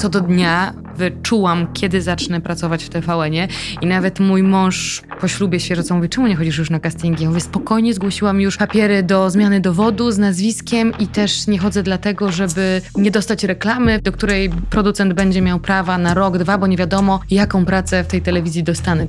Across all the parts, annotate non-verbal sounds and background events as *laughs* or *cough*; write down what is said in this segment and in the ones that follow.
co do dnia wyczułam, kiedy zacznę pracować w TVN-ie i nawet mój mąż po ślubie świeżo mówi, czemu nie chodzisz już na castingi? Ja mówię, spokojnie, zgłosiłam już papiery do zmiany dowodu z nazwiskiem i też nie chodzę dlatego, żeby nie dostać reklamy, do której producent będzie miał prawa na rok, dwa, bo nie wiadomo, jaką pracę w tej telewizji dostanę.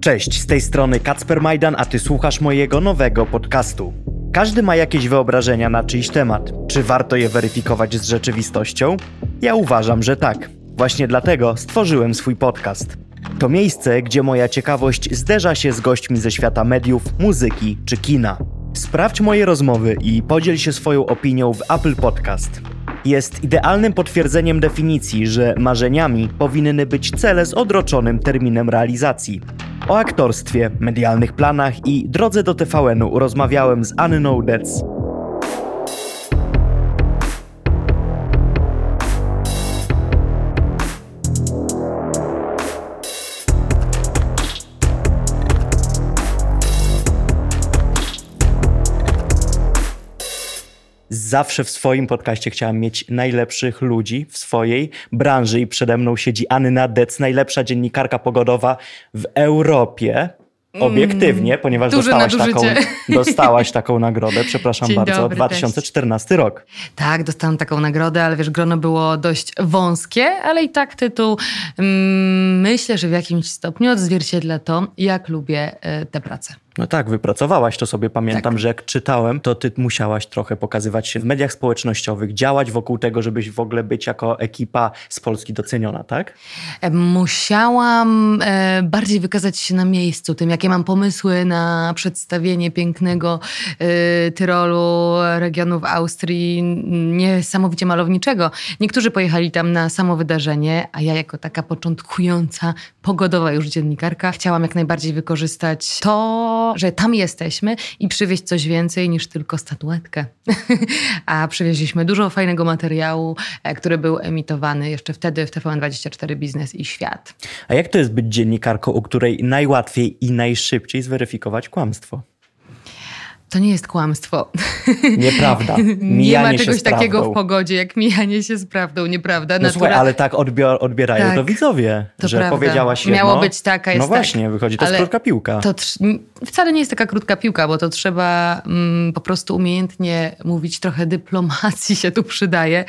Cześć, z tej strony Kacper Majdan, a ty słuchasz mojego nowego podcastu. Każdy ma jakieś wyobrażenia na czyjś temat. Czy warto je weryfikować z rzeczywistością? Ja uważam, że tak. Właśnie dlatego stworzyłem swój podcast. To miejsce, gdzie moja ciekawość zderza się z gośćmi ze świata mediów, muzyki czy kina. Sprawdź moje rozmowy i podziel się swoją opinią w Apple Podcast. Jest idealnym potwierdzeniem definicji, że marzeniami powinny być cele z odroczonym terminem realizacji. O aktorstwie, medialnych planach i drodze do TVN-u rozmawiałem z Anną Dec. Zawsze w swoim podcaście chciałam mieć najlepszych ludzi w swojej branży i przede mną siedzi Anna Dec, najlepsza dziennikarka pogodowa w Europie. Obiektywnie, Mm, ponieważ dostałaś taką, *laughs* dostałaś taką nagrodę, przepraszam Dzień bardzo, dobry, 2014 rok. Tak, dostałam taką nagrodę, ale wiesz, grono było dość wąskie, ale i tak tytuł mm, myślę, że w jakimś stopniu odzwierciedla to, jak lubię e, tę pracę. No tak, wypracowałaś to sobie. Pamiętam, Tak. że jak czytałem, to ty musiałaś trochę pokazywać się w mediach społecznościowych, działać wokół tego, żebyś w ogóle być jako ekipa z Polski doceniona, tak? E, Musiałam e, bardziej wykazać się na miejscu, tym jakie mam pomysły na przedstawienie pięknego e, Tyrolu, regionów Austrii, niesamowicie malowniczego. Niektórzy pojechali tam na samo wydarzenie, a ja jako taka początkująca, pogodowa już dziennikarka, chciałam jak najbardziej wykorzystać to, że tam jesteśmy i przywieźć coś więcej niż tylko statuetkę. *laughs* a przywieźliśmy dużo fajnego materiału, e, który był emitowany jeszcze wtedy w TVN24 Biznes i Świat. A jak to jest być dziennikarką, u której najłatwiej i najszybciej zweryfikować kłamstwo? To nie jest kłamstwo. Nieprawda. *laughs* nie ma czegoś takiego w pogodzie, jak mijanie się z prawdą, nieprawda? No słuchaj, Natura- ale tak odbior, odbierają Tak, to widzowie, to że prawda. powiedziałaś jedno. Miało być tak, a jest No tak. właśnie, wychodzi, to jest Ale krótka piłka. To trz- wcale nie jest taka krótka piłka, bo to trzeba mm, po prostu umiejętnie mówić. Trochę dyplomacji się tu przydaje,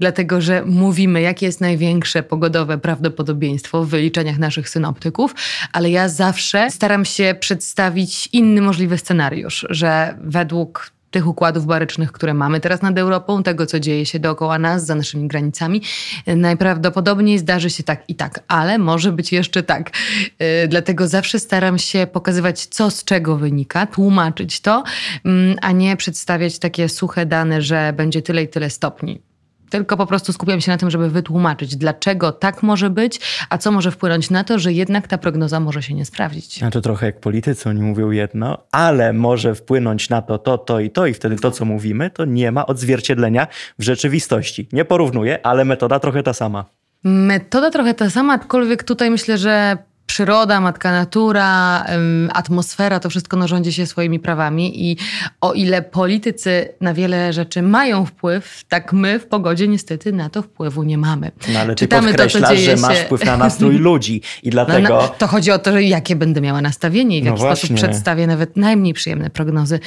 dlatego że mówimy, jakie jest największe pogodowe prawdopodobieństwo w wyliczeniach naszych synoptyków, ale ja zawsze staram się przedstawić inny możliwy scenariusz, że według tych układów barycznych, które mamy teraz nad Europą, tego, co dzieje się dookoła nas, za naszymi granicami. Najprawdopodobniej zdarzy się tak i tak, ale może być jeszcze tak. Yy, Dlatego zawsze staram się pokazywać, co z czego wynika, tłumaczyć to, mm, a nie przedstawiać takie suche dane, że będzie tyle i tyle stopni. Tylko po prostu skupiam się na tym, żeby wytłumaczyć, dlaczego tak może być, a co może wpłynąć na to, że jednak ta prognoza może się nie sprawdzić. A to trochę jak politycy, oni mówią jedno, ale może wpłynąć na to, to, to i to i wtedy to, co mówimy, to nie ma odzwierciedlenia w rzeczywistości. Nie porównuję, ale metoda trochę ta sama. Metoda trochę ta sama, aczkolwiek tutaj myślę, że przyroda, matka natura, atmosfera, to wszystko no, rządzi się swoimi prawami i o ile politycy na wiele rzeczy mają wpływ, tak my w pogodzie niestety na to wpływu nie mamy. No ale ty Czytamy to, co podkreślasz, dzieje że masz się- wpływ na nastrój *laughs* ludzi i No, dlatego... na, to chodzi o to, że jakie będę miała nastawienie i w No jaki właśnie. sposób przedstawię nawet najmniej przyjemne prognozy.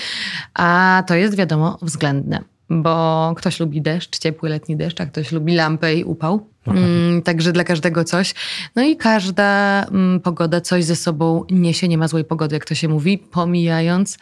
A to jest wiadomo względne, bo ktoś lubi deszcz, ciepły letni deszcz, a ktoś lubi lampę i upał. Mm, także dla każdego coś. No i każda mm, pogoda coś ze sobą niesie, nie ma złej pogody, jak to się mówi, pomijając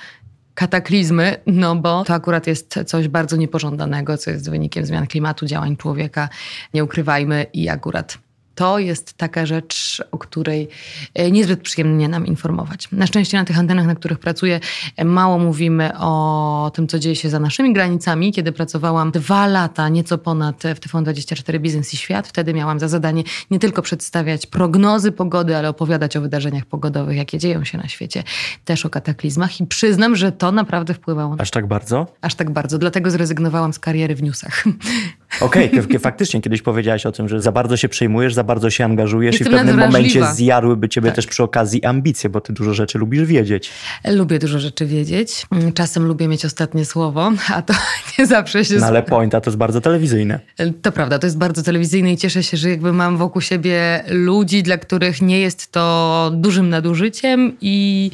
kataklizmy, no bo to akurat jest coś bardzo niepożądanego, co jest wynikiem zmian klimatu, działań człowieka, nie ukrywajmy i akurat to jest taka rzecz, o której e, niezbyt przyjemnie nam informować. Na szczęście na tych antenach, na których pracuję, e, mało mówimy o tym, co dzieje się za naszymi granicami. Kiedy pracowałam dwa lata, nieco ponad w TVN24 Biznes i Świat, wtedy miałam za zadanie nie tylko przedstawiać prognozy pogody, ale opowiadać o wydarzeniach pogodowych, jakie dzieją się na świecie, też o kataklizmach i przyznam, że to naprawdę wpływało na Aż tak bardzo? aż tak bardzo. Dlatego zrezygnowałam z kariery w newsach. *laughs* Okej, okay, faktycznie kiedyś powiedziałaś o tym, że za bardzo się przejmujesz, za bardzo się angażujesz Jestem i w pewnym momencie zjadłyby ciebie Tak. też przy okazji ambicje, bo ty dużo rzeczy lubisz wiedzieć. Lubię dużo rzeczy wiedzieć. Czasem lubię mieć ostatnie słowo, a to *laughs* nie zawsze się No ale pointa to jest bardzo telewizyjne. To prawda, to jest bardzo telewizyjne i cieszę się, że jakby mam wokół siebie ludzi, dla których nie jest to dużym nadużyciem i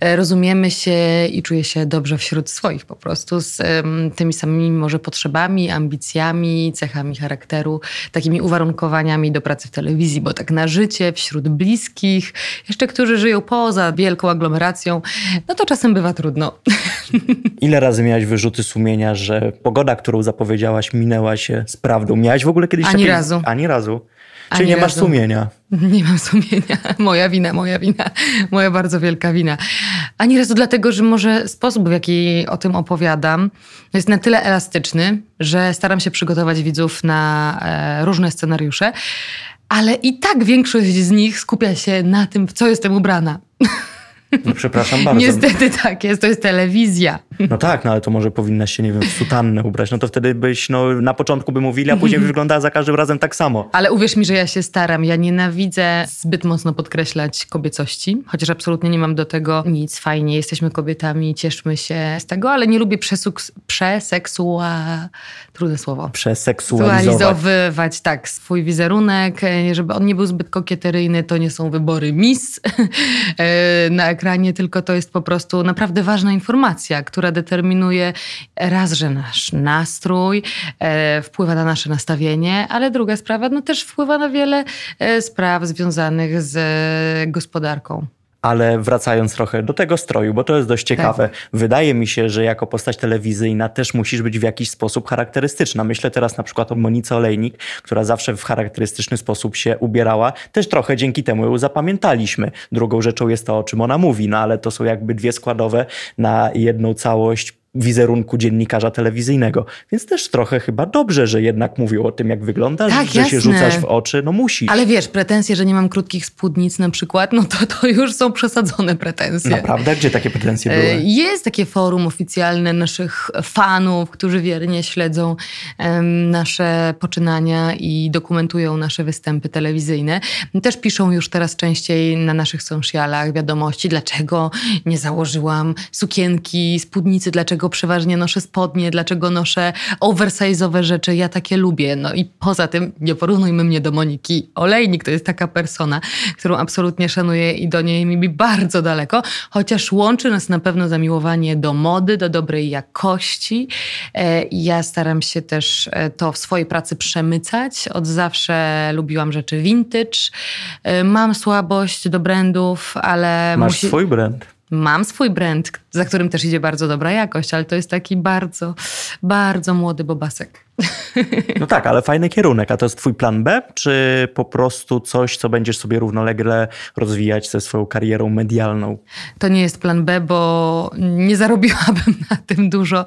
e, rozumiemy się i czuję się dobrze wśród swoich po prostu z tymi samymi może potrzebami, ambicjami, cechami charakteru, takimi uwarunkowaniami do pracy w telewizji, bo tak na życie wśród bliskich, jeszcze którzy żyją poza wielką aglomeracją, no to czasem bywa trudno. *laughs* Ile razy miałaś wyrzuty sumienia, że pogoda, którą zapowiedziałaś, minęła się z prawdą? Miałaś w ogóle kiedyś Ani takie... razu. Ani razu. Czyli nie masz razu. sumienia. *laughs* Nie mam sumienia. Moja wina, moja wina. Moja bardzo wielka wina. Ani razu dlatego, że może sposób, w jaki o tym opowiadam, jest na tyle elastyczny, że staram się przygotować widzów na e, różne scenariusze, ale i tak większość z nich skupia się na tym, w co jestem ubrana. *laughs* No, przepraszam bardzo. Niestety tak jest, to jest telewizja. No tak, no ale to może powinnaś się, nie wiem, w sutannę ubrać. No to wtedy byś, no na początku by mówili, a później byś wyglądała za każdym razem tak samo. Ale uwierz mi, że ja się staram. Ja nienawidzę zbyt mocno podkreślać kobiecości, chociaż absolutnie nie mam do tego nic. Fajnie, jesteśmy kobietami, cieszmy się z tego, ale nie lubię przesuks- przeseksua... Trudne słowo. Przeseksualizować. Tak, swój wizerunek, e, żeby on nie był zbyt kokieteryjny, to nie są wybory Miss *laughs* e, na ekranie, tylko to jest po prostu naprawdę ważna informacja, która determinuje raz, że nasz nastrój e, wpływa na nasze nastawienie, ale druga sprawa, no też wpływa na wiele e, spraw związanych z e, gospodarką. Ale wracając trochę do tego stroju, bo to jest dość ciekawe. Wydaje mi się, że jako postać telewizyjna też musisz być w jakiś sposób charakterystyczna. Myślę teraz na przykład o Monice Olejnik, która zawsze w charakterystyczny sposób się ubierała. Też trochę dzięki temu ją zapamiętaliśmy. Drugą rzeczą jest to, o czym ona mówi, no ale to są jakby dwie składowe na jedną całość wizerunku dziennikarza telewizyjnego. Więc też trochę chyba dobrze, że jednak mówią o tym, jak wyglądasz, Tak, że się jasne. rzucasz w oczy. No musisz. Ale wiesz, pretensje, że nie mam krótkich spódnic na przykład, no to, to już są przesadzone pretensje. Naprawdę? Gdzie takie pretensje E, były? Jest takie forum oficjalne naszych fanów, którzy wiernie śledzą em, nasze poczynania i dokumentują nasze występy telewizyjne. Też piszą już teraz częściej na naszych socialach wiadomości, dlaczego nie założyłam sukienki, spódnicy, dlaczego przeważnie noszę spodnie, dlaczego noszę oversize'owe rzeczy. Ja takie lubię. No i poza tym nie porównujmy mnie do Moniki Olejnik. To jest taka persona, którą absolutnie szanuję i do niej mi bardzo daleko, chociaż łączy nas na pewno zamiłowanie do mody, do dobrej jakości. E, Ja staram się też e, to w swojej pracy przemycać. Od zawsze lubiłam rzeczy vintage. E, Mam słabość do brandów, ale Masz musi... swój brand. Mam swój brand, za którym też idzie bardzo dobra jakość, ale to jest taki bardzo, bardzo młody bobasek. No tak, ale fajny kierunek. A to jest twój plan B, czy po prostu coś, co będziesz sobie równolegle rozwijać ze swoją karierą medialną? To nie jest plan B, bo nie zarobiłabym na tym dużo,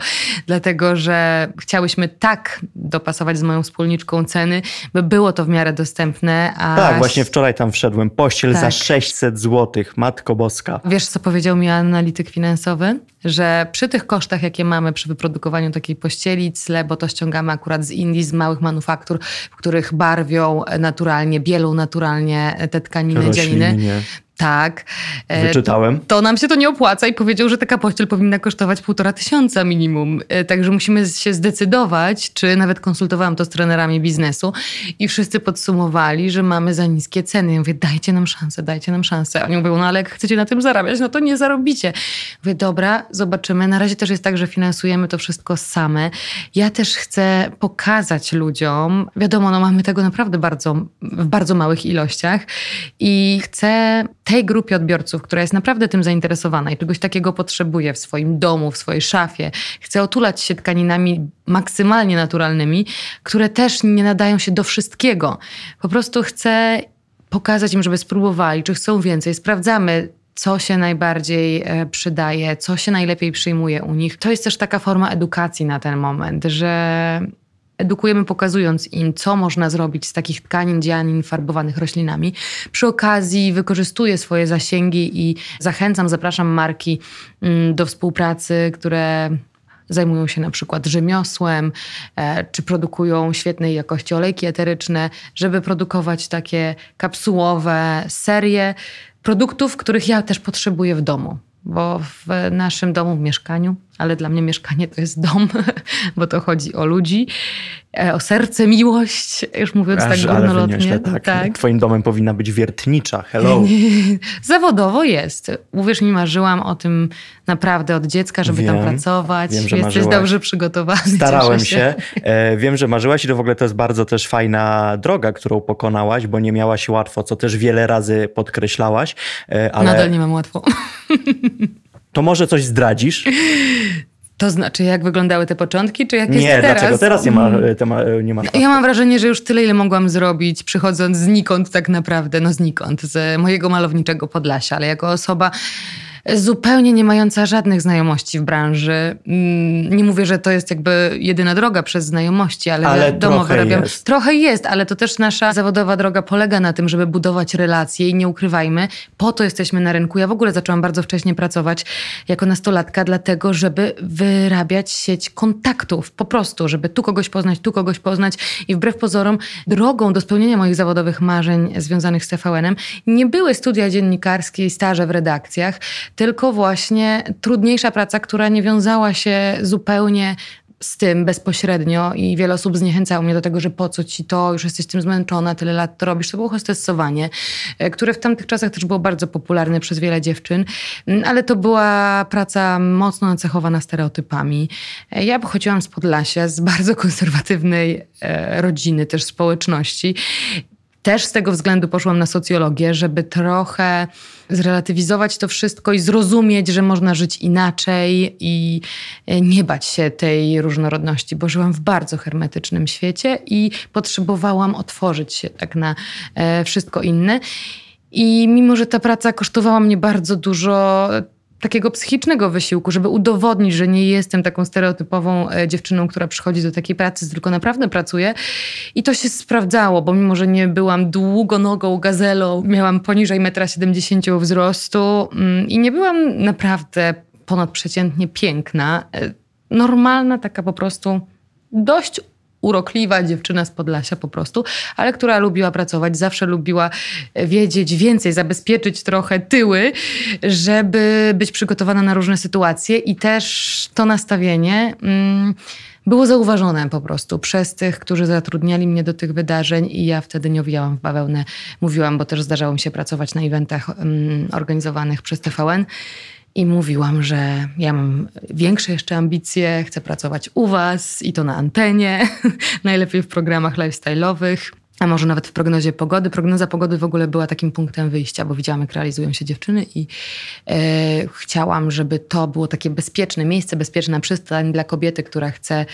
dlatego że chciałyśmy tak dopasować z moją wspólniczką ceny, by było to w miarę dostępne. A Tak, właśnie wczoraj tam wszedłem. Pościel za Tak. 600 zł. Matko Boska. Wiesz, co powiedział mi analityk finansowy? sportowy. Że przy tych kosztach, jakie mamy przy wyprodukowaniu takiej pościeli, cle, bo to ściągamy akurat z Indii, z małych manufaktur, w których barwią naturalnie, bielą naturalnie te tkaniny. Roślinnie. Tak. E, Wyczytałem. to nam się to nie opłaca i powiedział, że taka pościel powinna kosztować półtora tysiąca minimum. E, Także musimy się zdecydować, czy nawet konsultowałam to z trenerami biznesu i wszyscy podsumowali, że mamy za niskie ceny. Ja mówię, dajcie nam szansę, dajcie nam szansę. Oni mówią, no ale jak chcecie na tym zarabiać, no to nie zarobicie. Mówię, dobra, zobaczymy. Na razie też jest tak, że finansujemy to wszystko same. Ja też chcę pokazać ludziom, wiadomo, no mamy tego naprawdę bardzo, w bardzo małych ilościach i chcę tej grupie odbiorców, która jest naprawdę tym zainteresowana i czegoś takiego potrzebuje w swoim domu, w swojej szafie, chcę otulać się tkaninami maksymalnie naturalnymi, które też nie nadają się do wszystkiego. Po prostu chcę pokazać im, żeby spróbowali, czy chcą więcej. Sprawdzamy, co się najbardziej e, przydaje, co się najlepiej przyjmuje u nich. To jest też taka forma edukacji na ten moment, że edukujemy pokazując im, co można zrobić z takich tkanin, dzianin farbowanych roślinami. Przy okazji wykorzystuję swoje zasięgi i zachęcam, zapraszam marki mm, do współpracy, które zajmują się na przykład rzemiosłem, e, czy produkują świetnej jakości olejki eteryczne, żeby produkować takie kapsułowe serie produktów, których ja też potrzebuję w domu bo w naszym domu, w mieszkaniu, ale dla mnie mieszkanie to jest dom, *laughs* bo to chodzi o ludzi, e, o serce, miłość, już mówiąc Aż, tak górnolotnie. Tak. tak. Twoim domem powinna być wiertnicza, hello. *laughs* Zawodowo jest. Uwierz mi, marzyłam o tym naprawdę od dziecka, żeby wiem, tam pracować. Wiem, że Jesteś marzyłaś. dobrze przygotowany. Starałem się. się. E, wiem, że marzyłaś i to w ogóle to jest bardzo też fajna droga, którą pokonałaś, bo nie miałaś łatwo, co też wiele razy podkreślałaś. E, ale... Nadal nie mam łatwo. *laughs* To może coś zdradzisz? To znaczy, jak wyglądały te początki, czy jak nie, jest teraz? Nie, dlaczego teraz nie, ma, mm. nie masz Ja mam wrażenie, że już tyle, ile mogłam zrobić, przychodząc znikąd tak naprawdę, no znikąd, z mojego malowniczego Podlasia, ale jako osoba zupełnie nie mająca żadnych znajomości w branży. Mm, nie mówię, że to jest jakby jedyna droga przez znajomości, ale, ale domowe robią. Jest. Trochę jest, ale to też nasza zawodowa droga polega na tym, żeby budować relacje i nie ukrywajmy, po to jesteśmy na rynku. Ja w ogóle zaczęłam bardzo wcześnie pracować jako nastolatka, dlatego, żeby wyrabiać sieć kontaktów, po prostu, żeby tu kogoś poznać, tu kogoś poznać i wbrew pozorom drogą do spełnienia moich zawodowych marzeń związanych z TVN-em nie były studia dziennikarskie i staże w redakcjach, tylko właśnie trudniejsza praca, która nie wiązała się zupełnie z tym bezpośrednio i wiele osób zniechęcało mnie do tego, że po co ci to, już jesteś tym zmęczona, tyle lat to robisz. To było hostessowanie, e, które w tamtych czasach też było bardzo popularne przez wiele dziewczyn, ale to była praca mocno nacechowana stereotypami. E, ja pochodziłam z Podlasia, z bardzo *laughs* konserwatywnej e, rodziny, też społeczności też z tego względu poszłam na socjologię, żeby trochę zrelatywizować to wszystko i zrozumieć, że można żyć inaczej i nie bać się tej różnorodności, bo żyłam w bardzo hermetycznym świecie i potrzebowałam otworzyć się tak na e, wszystko inne. I mimo, że ta praca kosztowała mnie bardzo dużo, takiego psychicznego wysiłku, żeby udowodnić, że nie jestem taką stereotypową e, dziewczyną, która przychodzi do takiej pracy, tylko naprawdę pracuję. I to się sprawdzało, bo mimo, że nie byłam długonogą gazelą, miałam poniżej 1,70 m wzrostu mm, i nie byłam naprawdę ponadprzeciętnie piękna. E, normalna, taka po prostu dość urokliwa dziewczyna z Podlasia po prostu, ale która lubiła pracować, zawsze lubiła wiedzieć więcej, zabezpieczyć trochę tyły, żeby być przygotowana na różne sytuacje i też to nastawienie. Mm, było zauważone po prostu przez tych, którzy zatrudniali mnie do tych wydarzeń i ja wtedy nie owijałam w bawełnę. Mówiłam, bo też zdarzało mi się pracować na eventach um, organizowanych przez TVN i mówiłam, że ja mam większe jeszcze ambicje, chcę pracować u Was i to na antenie, *laughs* najlepiej w programach lifestyle'owych a może nawet w prognozie pogody. Prognoza pogody w ogóle była takim punktem wyjścia, bo widziałam, jak realizują się dziewczyny i e, chciałam, żeby to było takie bezpieczne miejsce, bezpieczna przystań dla kobiety, która chce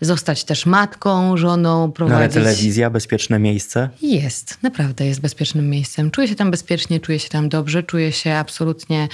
zostać też matką, żoną, prowadzić... No ale telewizja, bezpieczne miejsce? Jest, naprawdę jest bezpiecznym miejscem. Czuję się tam bezpiecznie, czuję się tam dobrze, czuję się absolutnie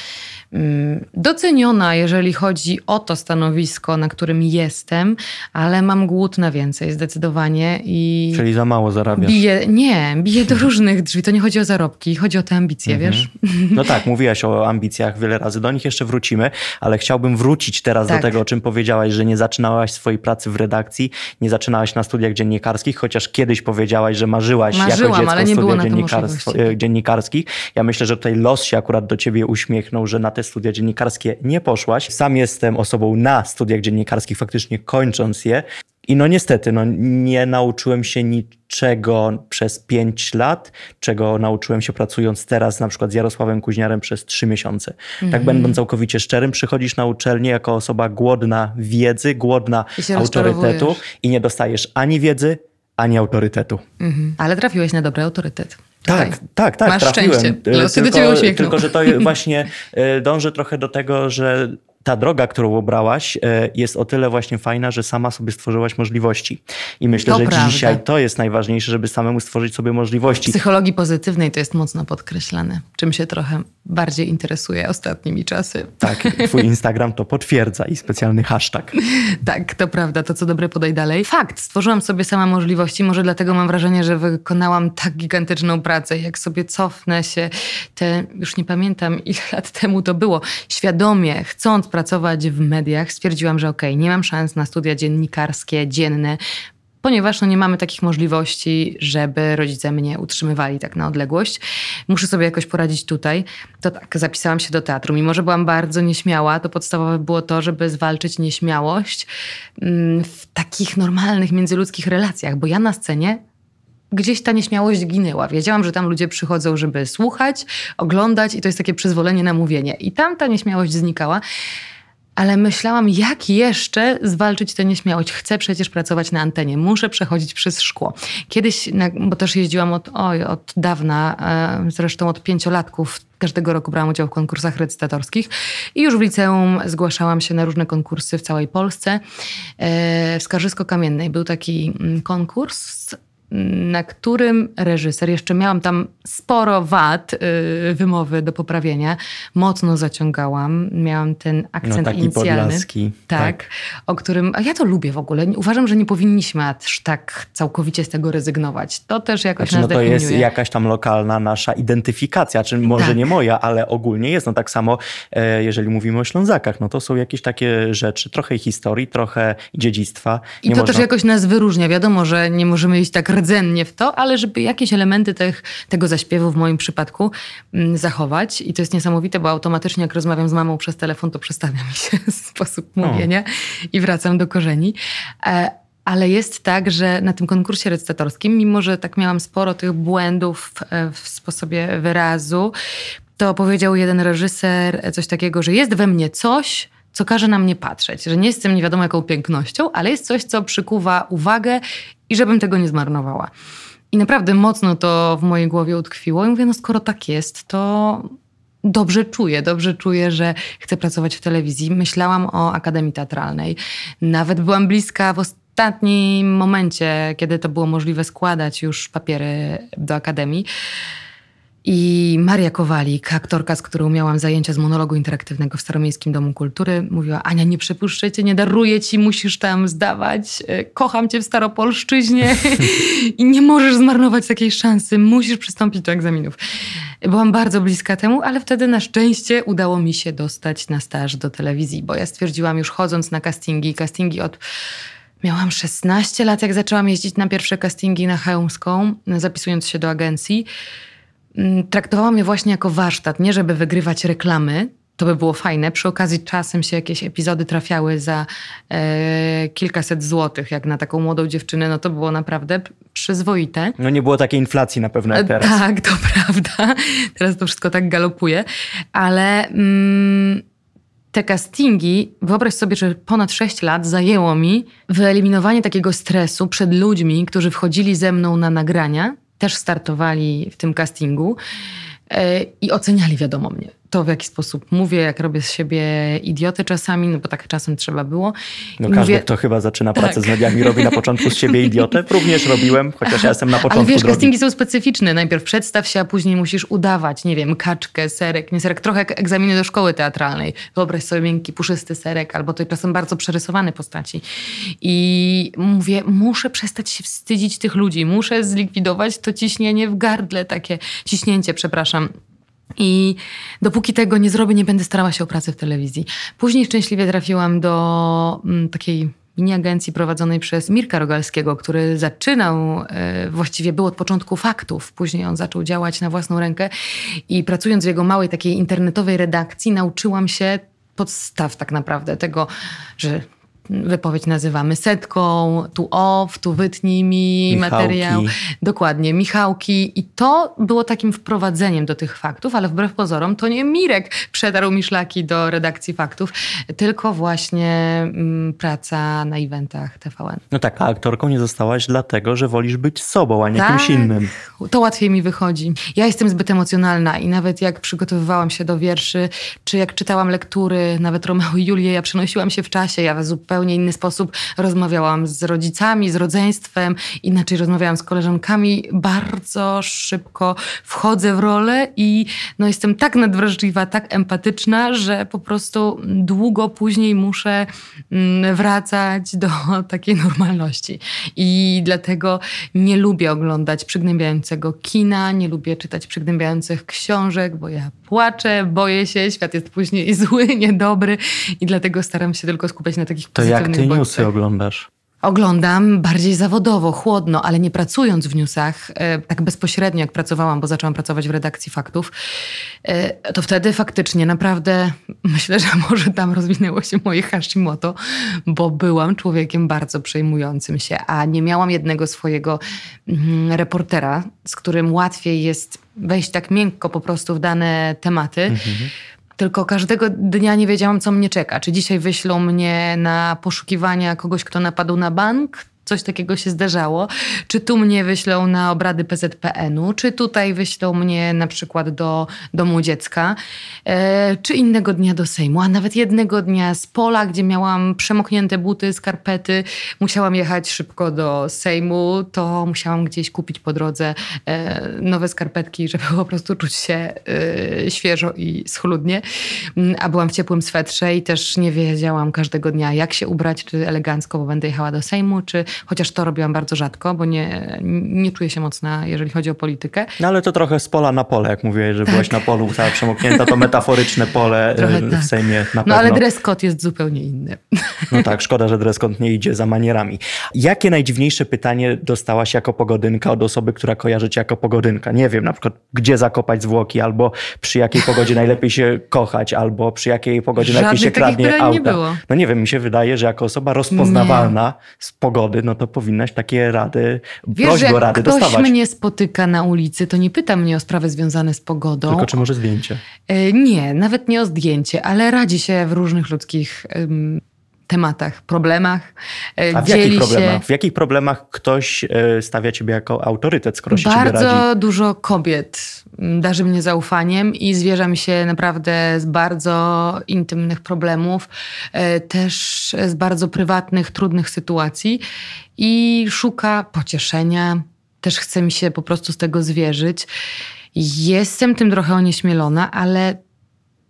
mm, doceniona, jeżeli chodzi o to stanowisko, na którym jestem, ale mam głód na więcej, zdecydowanie. I Czyli za mało zarabiasz? Biję, nie, biję do różnych drzwi. To nie chodzi o zarobki, chodzi o te ambicje, mhm. wiesz? No tak, mówiłaś o ambicjach wiele razy, do nich jeszcze wrócimy, ale chciałbym wrócić teraz tak. do tego, o czym powiedziałaś, że nie zaczynałaś swojej pracy w redakcji redakcji, nie zaczynałaś na studiach dziennikarskich, chociaż kiedyś powiedziałaś, że marzyłaś Marzyłam, jako dziecko ale nie studia dziennikarskie, e, dziennikarskich. Ja myślę, że tutaj los się akurat do ciebie uśmiechnął, że na te studia dziennikarskie nie poszłaś. Sam jestem osobą na studiach dziennikarskich, faktycznie kończąc je. I no niestety, no, nie nauczyłem się niczego przez pięć lat, czego nauczyłem się pracując teraz na przykład z Jarosławem Kuźniarem przez trzy miesiące. Mm -hmm. Tak będąc całkowicie szczerym, przychodzisz na uczelnię jako osoba głodna wiedzy, głodna autorytetu i nie dostajesz ani wiedzy, ani autorytetu. Mm -hmm. Ale trafiłeś na dobry autorytet. Tak, tak, tak, Masz trafiłem. Szczęście. Losy tylko, tylko, że to właśnie e, dąży trochę do tego, że ta droga, którą obrałaś, e, jest o tyle właśnie fajna, że sama sobie stworzyłaś możliwości. I myślę, to że prawda. dzisiaj to jest najważniejsze, żeby samemu stworzyć sobie możliwości. W psychologii pozytywnej to jest mocno podkreślane, czym się trochę bardziej interesuje ostatnimi czasy. Tak, twój Instagram to potwierdza i specjalny hashtag. *laughs* tak, to prawda, to co dobre podaj dalej. Fakt, stworzyłam sobie sama możliwości, może dlatego mam wrażenie, że wykonałam tak gigantyczną pracę. Jak sobie cofnę się te, już nie pamiętam ile lat temu to było, świadomie, chcąc pracować w mediach, stwierdziłam, że okej, okay, nie mam szans na studia dziennikarskie, dzienne, ponieważ no, nie mamy takich możliwości, żeby rodzice mnie utrzymywali tak na odległość. Muszę sobie jakoś poradzić tutaj. To tak, zapisałam się do teatru. Mimo, że byłam bardzo nieśmiała, to podstawowe było to, żeby zwalczyć nieśmiałość mm, w takich normalnych międzyludzkich relacjach, bo ja na scenie gdzieś ta nieśmiałość ginęła. Wiedziałam, że tam ludzie przychodzą, żeby słuchać, oglądać i to jest takie przyzwolenie na mówienie. I tam ta nieśmiałość znikała ale myślałam, jak jeszcze zwalczyć tę nieśmiałość. Chcę przecież pracować na antenie, muszę przechodzić przez szkło. Kiedyś, bo też jeździłam od, oj, od dawna, e, zresztą od pięciolatków, każdego roku brałam udział w konkursach recytatorskich i już w liceum zgłaszałam się na różne konkursy w całej Polsce. E, w Skarżysko-Kamiennej był taki mm, konkurs na którym reżyser, jeszcze miałam tam sporo wad yy, wymowy do poprawienia, mocno zaciągałam, miałam ten akcent no, taki inicjalny. Podlaski, tak, tak, o którym, a ja to lubię w ogóle. Uważam, że nie powinniśmy aż tak całkowicie z tego rezygnować. To też jakoś znaczy, nas no to definiuje. jest jakaś tam lokalna nasza identyfikacja, czy może tak. nie moja, ale ogólnie jest. No tak samo, e, jeżeli mówimy o Ślązakach, no to są jakieś takie rzeczy, trochę historii, trochę dziedzictwa. Nie I to można... też jakoś nas wyróżnia. Wiadomo, że nie możemy iść tak rdzennie w to, ale żeby jakieś elementy tych, tego zaśpiewu w moim przypadku mm, zachować. I to jest niesamowite, bo automatycznie jak rozmawiam z mamą przez telefon, to przestawia mi się *laughs* sposób mówienia o. i wracam do korzeni. E, ale jest tak, że na tym konkursie recytatorskim, mimo że tak miałam sporo tych błędów w sposobie wyrazu, to powiedział jeden reżyser coś takiego, że jest we mnie coś, co każe na mnie patrzeć, że nie jestem nie wiadomo jaką pięknością, ale jest coś, co przykuwa uwagę i żebym tego nie zmarnowała. I naprawdę mocno to w mojej głowie utkwiło i mówię, no skoro tak jest, to dobrze czuję, dobrze czuję, że chcę pracować w telewizji. Myślałam o Akademii Teatralnej. Nawet byłam bliska w ostatnim momencie, kiedy to było możliwe składać już papiery do Akademii. I Maria Kowalik, aktorka, z którą miałam zajęcia z monologu interaktywnego w Staromiejskim Domu Kultury, mówiła: Ania, nie przepuszczę cię, nie daruję ci, musisz tam zdawać. E, kocham cię w Staropolszczyźnie *laughs* i nie możesz zmarnować takiej szansy, musisz przystąpić do egzaminów. Byłam bardzo bliska temu, ale wtedy na szczęście udało mi się dostać na staż do telewizji, bo ja stwierdziłam już chodząc na castingi, castingi od Miałam 16 lat, jak zaczęłam jeździć na pierwsze castingi na Chełmską, zapisując się do agencji. Mm, traktowałam je właśnie jako warsztat, nie żeby wygrywać reklamy. To by było fajne. Przy okazji czasem się jakieś epizody trafiały za e, kilkaset złotych, jak na taką młodą dziewczynę, no to było naprawdę przyzwoite. No nie było takiej inflacji na pewno jak teraz. Tak, to *laughs* prawda. Teraz to wszystko tak galopuje. Ale mm, te castingi, wyobraź sobie, że ponad 6 lat zajęło mi wyeliminowanie takiego stresu przed ludźmi, którzy wchodzili ze mną na nagrania też startowali w tym castingu e, i oceniali, wiadomo mnie to, w jaki sposób mówię, jak robię z siebie idiotę czasami, no bo tak czasem trzeba było. No każdy, mówię, kto chyba zaczyna pracę tak. z mediami, robi na początku z siebie idiotę. Również robiłem, chociaż ja jestem na początku Ale wiesz, drogi. castingi są specyficzne. Najpierw przedstaw się, a później musisz udawać, nie wiem, kaczkę, serek, nie serek, trochę jak egzaminy do szkoły teatralnej. Wyobraź sobie miękki, puszysty serek, albo to czasem bardzo przerysowane postaci. I mówię, muszę przestać się wstydzić tych ludzi, muszę zlikwidować to ciśnienie w gardle, takie ciśnięcie, przepraszam, i dopóki tego nie zrobię, nie będę starała się o pracę w telewizji. Później szczęśliwie trafiłam do mm, takiej mini agencji prowadzonej przez Mirka Rogalskiego, który zaczynał, e, właściwie był od początku faktów. Później on zaczął działać na własną rękę i pracując w jego małej takiej internetowej redakcji nauczyłam się podstaw tak naprawdę tego, że wypowiedź nazywamy setką, tu off, tu wytnij mi Michałki. materiał. Dokładnie, Michałki. I to było takim wprowadzeniem do tych faktów, ale wbrew pozorom to nie Mirek przedarł mi szlaki do redakcji faktów, tylko właśnie mm, praca na eventach TVN. No tak, a aktorką nie zostałaś dlatego, że wolisz być sobą, a nie tak, kimś innym. To łatwiej mi wychodzi. Ja jestem zbyt emocjonalna i nawet jak przygotowywałam się do wierszy, czy jak czytałam lektury, nawet Romeo i Julię, ja przenosiłam się w czasie, ja zupełnie zupełnie inny sposób rozmawiałam z rodzicami, z rodzeństwem, inaczej rozmawiałam z koleżankami. Bardzo szybko wchodzę w rolę i no, jestem tak nadwrażliwa, tak empatyczna, że po prostu długo później muszę mm, wracać do *laughs* takiej normalności. I dlatego nie lubię oglądać przygnębiającego kina, nie lubię czytać przygnębiających książek, bo ja płaczę, boję się, świat jest później *laughs* zły, niedobry i dlatego staram się tylko skupiać na takich To jak ty bodźcach. newsy oglądasz? Oglądam bardziej zawodowo, chłodno, ale nie pracując w newsach, e, tak bezpośrednio jak pracowałam, bo zaczęłam pracować w redakcji faktów, e, to wtedy faktycznie naprawdę *laughs* myślę, że może tam rozwinęło się moje Hashimoto, bo byłam człowiekiem bardzo przejmującym się, a nie miałam jednego swojego mm, reportera, z którym łatwiej jest wejść tak miękko po prostu w dane tematy. Tylko każdego dnia nie wiedziałam, co mnie czeka. Czy dzisiaj wyślą mnie na poszukiwania kogoś, kto napadł na bank? Coś takiego się zdarzało. Czy tu mnie wyślą na obrady PZPN-u? Czy tutaj wyślą mnie na przykład do domu dziecka? E, czy innego dnia do Sejmu? A nawet jednego dnia z pola, gdzie miałam przemoknięte buty, skarpety, musiałam jechać szybko do Sejmu, to musiałam gdzieś kupić po drodze e, nowe skarpetki, żeby po prostu czuć się e, świeżo i schludnie. Mm, A byłam w ciepłym swetrze i też nie wiedziałam każdego dnia, jak się ubrać, czy elegancko, bo będę jechała do Sejmu, czy chociaż to robiłam bardzo rzadko, bo nie, nie czuję się mocna, jeżeli chodzi o politykę. No ale to trochę z pola na pole, jak mówiłeś, że byłaś na polu cała przemoknięta, to metaforyczne pole *laughs* Trochę e, w tak. Sejmie na No pewno. ale dress code jest zupełnie inny. No tak, szkoda, że dress code nie idzie za manierami. Jakie najdziwniejsze pytanie dostałaś jako pogodynka od osoby, która kojarzy cię jako pogodynka? Nie wiem, na przykład gdzie zakopać zwłoki, albo przy jakiej pogodzie najlepiej się kochać, albo przy jakiej pogodzie najlepiej się Żadnych kradnie auta. nie było. No nie wiem, mi się wydaje, że jako osoba rozpoznawalna z pogody, no to powinnaś takie rady, Wiesz, prośby o rady ktoś dostawać. mnie spotyka na ulicy, to nie pyta mnie o sprawy związane z pogodą. Tylko czy może zdjęcie? E, Nie, nawet nie o zdjęcie, ale radzi się w różnych ludzkich tematach, problemach. E, A w dzieli jakich problemach? Się W jakich problemach ktoś e, stawia ciebie jako autorytet, skoro się bardzo dużo kobiet mm, darzy mnie zaufaniem i zwierza mi się naprawdę z bardzo intymnych problemów, e, też z bardzo prywatnych, trudnych sytuacji i szuka pocieszenia. Też chce mi się po prostu z tego zwierzyć. Jestem tym trochę onieśmielona, ale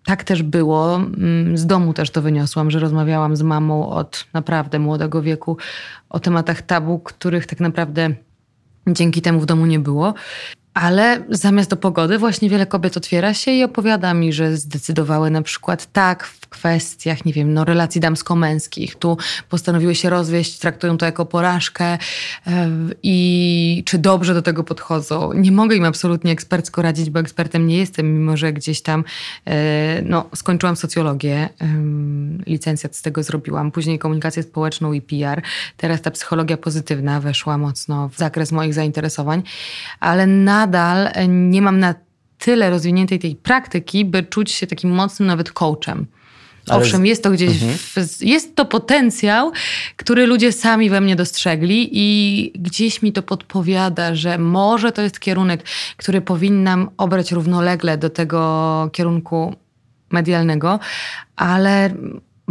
tak też było. Mm, Z domu też to wyniosłam, że rozmawiałam z mamą od naprawdę młodego wieku o tematach tabu, których tak naprawdę dzięki temu w domu nie było. Ale zamiast do pogody właśnie wiele kobiet otwiera się i opowiada mi, że zdecydowały na przykład tak w kwestiach, nie wiem, no, relacji damsko-męskich. Tu postanowiły się rozwieść, traktują to jako porażkę e, czy dobrze do tego podchodzą. Nie mogę im absolutnie ekspercko radzić, bo ekspertem nie jestem, mimo że gdzieś tam e, no, skończyłam socjologię, licencjat z tego zrobiłam, później komunikację społeczną i PR. Teraz ta psychologia pozytywna weszła mocno w zakres moich zainteresowań, ale nadal e, nie mam na tyle rozwiniętej tej praktyki, by czuć się takim mocnym nawet coachem. Ale Owszem, jest to gdzieś, w, jest to potencjał, który ludzie sami we mnie dostrzegli i gdzieś mi to podpowiada, że może to jest kierunek, który powinnam obrać równolegle do tego kierunku medialnego, ale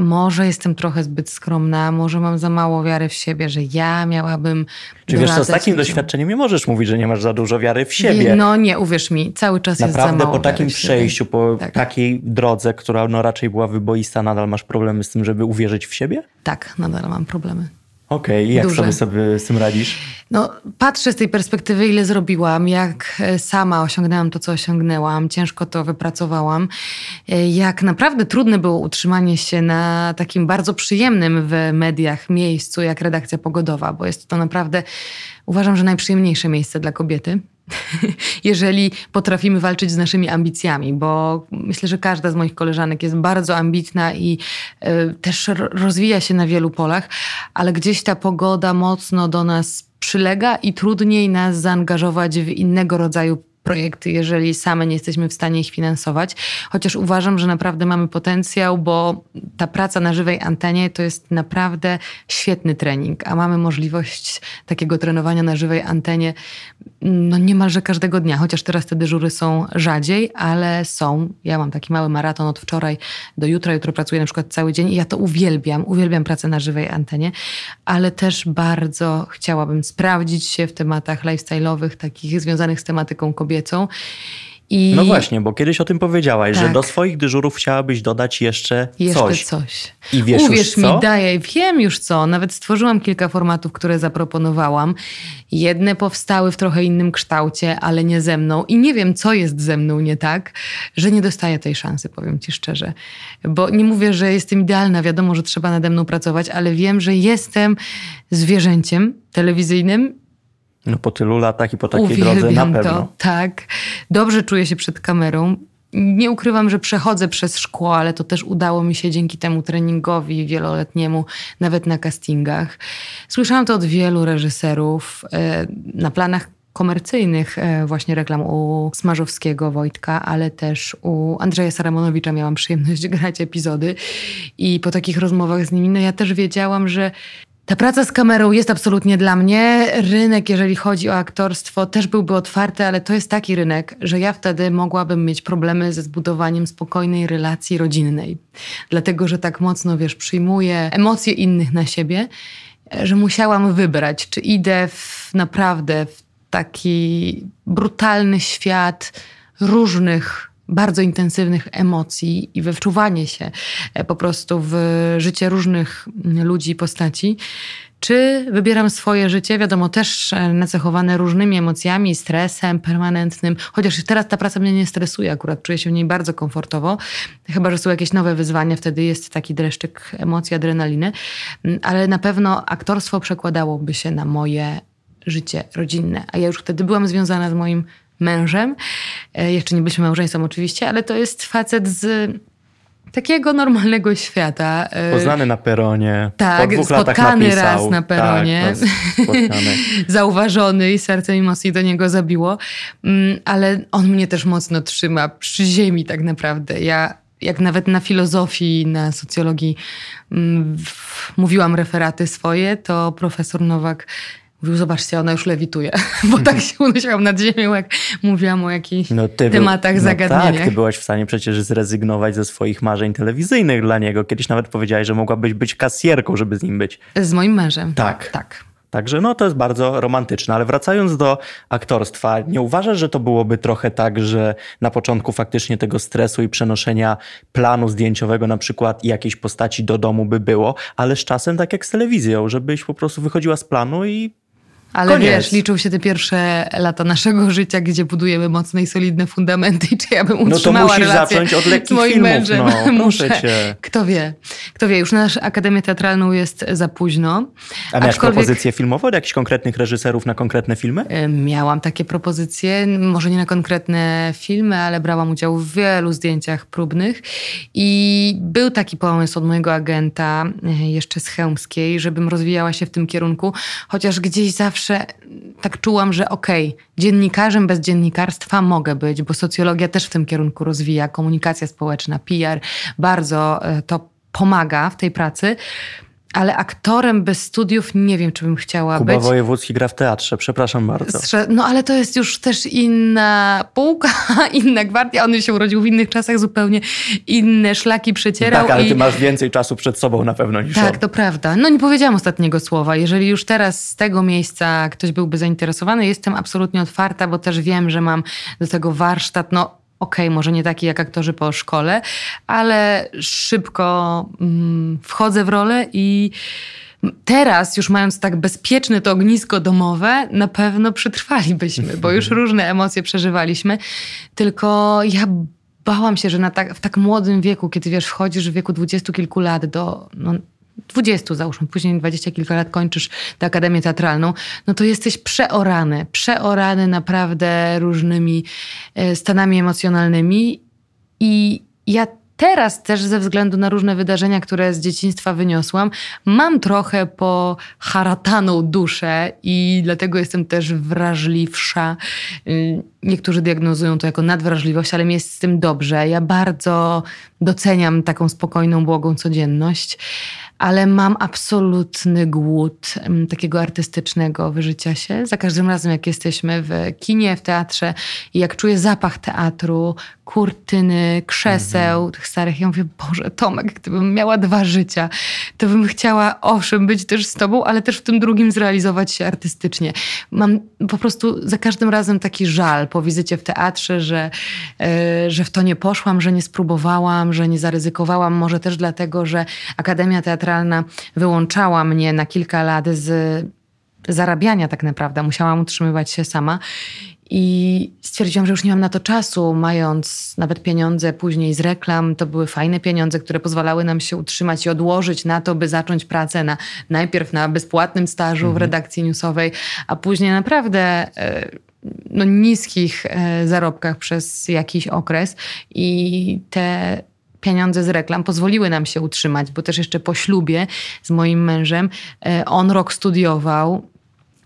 może jestem trochę zbyt skromna, może mam za mało wiary w siebie, że ja miałabym. Czy wiesz co, z takim doświadczeniem nie możesz mówić, że nie masz za dużo wiary w siebie. No nie, uwierz mi, cały czas jest za Naprawdę mało po takim przejściu, po Tak. takiej drodze, która no raczej była wyboista, nadal masz problemy z tym, żeby uwierzyć w siebie? Tak, nadal mam problemy. Okej, i jak Duże. sobie, sobie z tym radzisz? No, patrzę z tej perspektywy, ile zrobiłam, jak e, sama osiągnęłam to, co osiągnęłam, ciężko to wypracowałam. E, Jak naprawdę trudne było utrzymanie się na takim bardzo przyjemnym w mediach miejscu, jak redakcja pogodowa, bo jest to naprawdę, uważam, że najprzyjemniejsze miejsce dla kobiety. *laughs* Jeżeli potrafimy walczyć z naszymi ambicjami, bo myślę, że każda z moich koleżanek jest bardzo ambitna i e, też rozwija się na wielu polach, ale gdzieś ta pogoda mocno do nas przylega i trudniej nas zaangażować w innego rodzaju projekty, jeżeli same nie jesteśmy w stanie ich finansować. Chociaż uważam, że naprawdę mamy potencjał, bo ta praca na żywej antenie to jest naprawdę świetny trening, a mamy możliwość takiego trenowania na żywej antenie no niemalże każdego dnia, chociaż teraz te dyżury są rzadziej, ale są. Ja mam taki mały maraton od wczoraj do jutra. Jutro pracuję na przykład cały dzień i ja to uwielbiam. Uwielbiam pracę na żywej antenie, ale też bardzo chciałabym sprawdzić się w tematach lifestyle'owych, takich związanych z tematyką kobiecą. I No właśnie, bo kiedyś o tym powiedziałaś, że Tak. do swoich dyżurów chciałabyś dodać jeszcze, jeszcze coś. coś. I wiesz Uwierz już mi, co? daję, wiem już co. Nawet stworzyłam kilka formatów, które zaproponowałam. Jedne powstały w trochę innym kształcie, ale nie ze mną. I nie wiem, co jest ze mną nie tak, że nie dostaję tej szansy, powiem ci szczerze. Bo nie mówię, że jestem idealna, wiadomo, że trzeba nade mną pracować, ale wiem, że jestem zwierzęciem telewizyjnym No po tylu latach i po takiej drodze na Uwielbiam pewno. to, tak. Dobrze czuję się przed kamerą. Nie ukrywam, że przechodzę przez szkło, ale to też udało mi się dzięki temu treningowi wieloletniemu, nawet na castingach. Słyszałam to od wielu reżyserów e, na planach komercyjnych e, właśnie reklam u Smarzowskiego Wojtka, ale też u Andrzeja Saramonowicza miałam przyjemność *laughs* grać epizody i po takich rozmowach z nimi, no ja też wiedziałam, że ta praca z kamerą jest absolutnie dla mnie. Rynek, jeżeli chodzi o aktorstwo, też byłby otwarty, ale to jest taki rynek, że ja wtedy mogłabym mieć problemy ze zbudowaniem spokojnej relacji rodzinnej. Dlatego, że tak mocno, wiesz, przyjmuję emocje innych na siebie, że musiałam wybrać, czy idę w, naprawdę w taki brutalny świat różnych bardzo intensywnych emocji i we wczuwanie się e, po prostu w życie różnych mm, ludzi i postaci. Czy wybieram swoje życie, wiadomo, też e, nacechowane różnymi emocjami, stresem permanentnym, chociaż teraz ta praca mnie nie stresuje, akurat czuję się w niej bardzo komfortowo, chyba że są jakieś nowe wyzwania, wtedy jest taki dreszczyk emocji, adrenaliny, Mm, ale na pewno aktorstwo przekładałoby się na moje życie rodzinne, a ja już wtedy byłam związana z moim mężem. E, Jeszcze nie byliśmy małżeństwem oczywiście, ale to jest facet z takiego normalnego świata. E, Poznany na peronie. Tak, po spotkany napisał. raz na peronie. Tak, no, spotkany. *laughs* Zauważony i serce mi mocniej do niego zabiło. Mm, Ale on mnie też mocno trzyma przy ziemi tak naprawdę. Ja jak nawet na filozofii, na socjologii mm, mówiłam referaty swoje, to profesor Nowak mówił, zobaczcie, ona już lewituje. *laughs* Bo tak się unosiłam nad ziemią, jak mówiłam o jakichś No, ty był- tematach, no zagadnieniach. Tak, ty byłaś w stanie przecież zrezygnować ze swoich marzeń telewizyjnych dla niego. Kiedyś nawet powiedziałaś, że mogłabyś być kasjerką, żeby z nim być. Z moim mężem. Tak. Tak. Także no to jest bardzo romantyczne, ale wracając do aktorstwa, nie uważasz, że to byłoby trochę tak, że na początku faktycznie tego stresu i przenoszenia planu zdjęciowego na przykład i jakiejś postaci do domu by było, ale z czasem tak jak z telewizją, żebyś po prostu wychodziła z planu i Ale Koniec. wiesz, liczą się te pierwsze lata naszego życia, gdzie budujemy mocne i solidne fundamenty i czy ja bym no to utrzymała musisz zacząć od z lekkich moim filmów, mężem. no Muszę. cię. Kto wie, kto wie, już nasza Akademię Teatralną jest za późno. A miałeś Aczkolwiek- propozycje filmowe od jakichś konkretnych reżyserów na konkretne filmy? E, Miałam takie propozycje, może nie na konkretne filmy, ale brałam udział w wielu zdjęciach próbnych. I był taki pomysł od mojego agenta, e, jeszcze z Chełmskiej, żebym rozwijała się w tym kierunku, chociaż gdzieś zawsze tak czułam, że okej, dziennikarzem bez dziennikarstwa mogę być, bo socjologia też w tym kierunku rozwija, komunikacja społeczna, PR, bardzo e, to pomaga w tej pracy. Ale aktorem bez studiów nie wiem, czy bym chciała Kuba być. Wojewódzki gra w teatrze, przepraszam bardzo. No ale to jest już też inna półka, *laughs* inna gwardia. On się urodził w innych czasach, zupełnie inne szlaki przecierał. Tak, ale i... ty masz więcej czasu przed sobą na pewno niż Tak, on. to prawda. No nie powiedziałam ostatniego słowa. Jeżeli już teraz z tego miejsca ktoś byłby zainteresowany, jestem absolutnie otwarta, bo też wiem, że mam do tego warsztat, no okej, może nie taki jak aktorzy po szkole, ale szybko mm, wchodzę w rolę i teraz, już mając tak bezpieczne to ognisko domowe, na pewno przetrwalibyśmy, bo już różne emocje przeżywaliśmy. Tylko ja bałam się, że na tak, w tak młodym wieku, kiedy wiesz, wchodzisz w wieku dwudziestu kilku lat do. No, 20 załóżmy, później 20 kilka lat kończysz tę Akademię Teatralną, no to jesteś przeorany, przeorany naprawdę różnymi e, stanami emocjonalnymi i ja teraz też ze względu na różne wydarzenia, które z dzieciństwa wyniosłam, mam trochę po harataną duszę i dlatego jestem też wrażliwsza. Niektórzy diagnozują to jako nadwrażliwość, ale mi jest z tym dobrze. Ja bardzo doceniam taką spokojną, błogą codzienność, ale mam absolutny głód takiego artystycznego wyżycia się. Za każdym razem, jak jesteśmy w kinie, w teatrze i jak czuję zapach teatru, kurtyny, krzeseł tych starych, ja mówię, Boże, Tomek, gdybym miała dwa życia, to bym chciała, owszem, być też z tobą, ale też w tym drugim zrealizować się artystycznie. Mam po prostu za każdym razem taki żal po wizycie w teatrze, że, e, że w to nie poszłam, że nie spróbowałam, że nie zaryzykowałam. Może też dlatego, że Akademia Teatralna wyłączała mnie na kilka lat z zarabiania tak naprawdę. Musiałam utrzymywać się sama. I stwierdziłam, że już nie mam na to czasu, mając nawet pieniądze później z reklam. To były fajne pieniądze, które pozwalały nam się utrzymać i odłożyć na to, by zacząć pracę na, najpierw na bezpłatnym stażu mhm. w redakcji newsowej, a później naprawdę e, no, niskich e, zarobkach przez jakiś okres. I te pieniądze z reklam pozwoliły nam się utrzymać, bo też jeszcze po ślubie z moim mężem e, on rok studiował,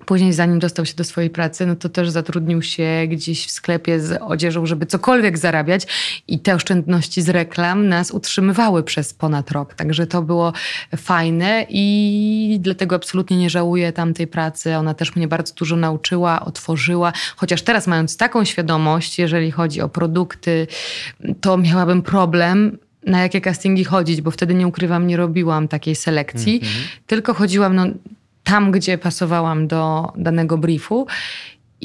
Później, zanim dostał się do swojej pracy, no to też zatrudnił się gdzieś w sklepie z odzieżą, żeby cokolwiek zarabiać. I te oszczędności z reklam nas utrzymywały przez ponad rok. Także to było fajne i dlatego absolutnie nie żałuję tamtej pracy. Ona też mnie bardzo dużo nauczyła, otworzyła. Chociaż teraz, mając taką świadomość, jeżeli chodzi o produkty, to miałabym problem na jakie castingi chodzić, bo wtedy nie ukrywam, nie robiłam takiej selekcji, mm -hmm. tylko chodziłam no, tam, gdzie pasowałam do danego briefu.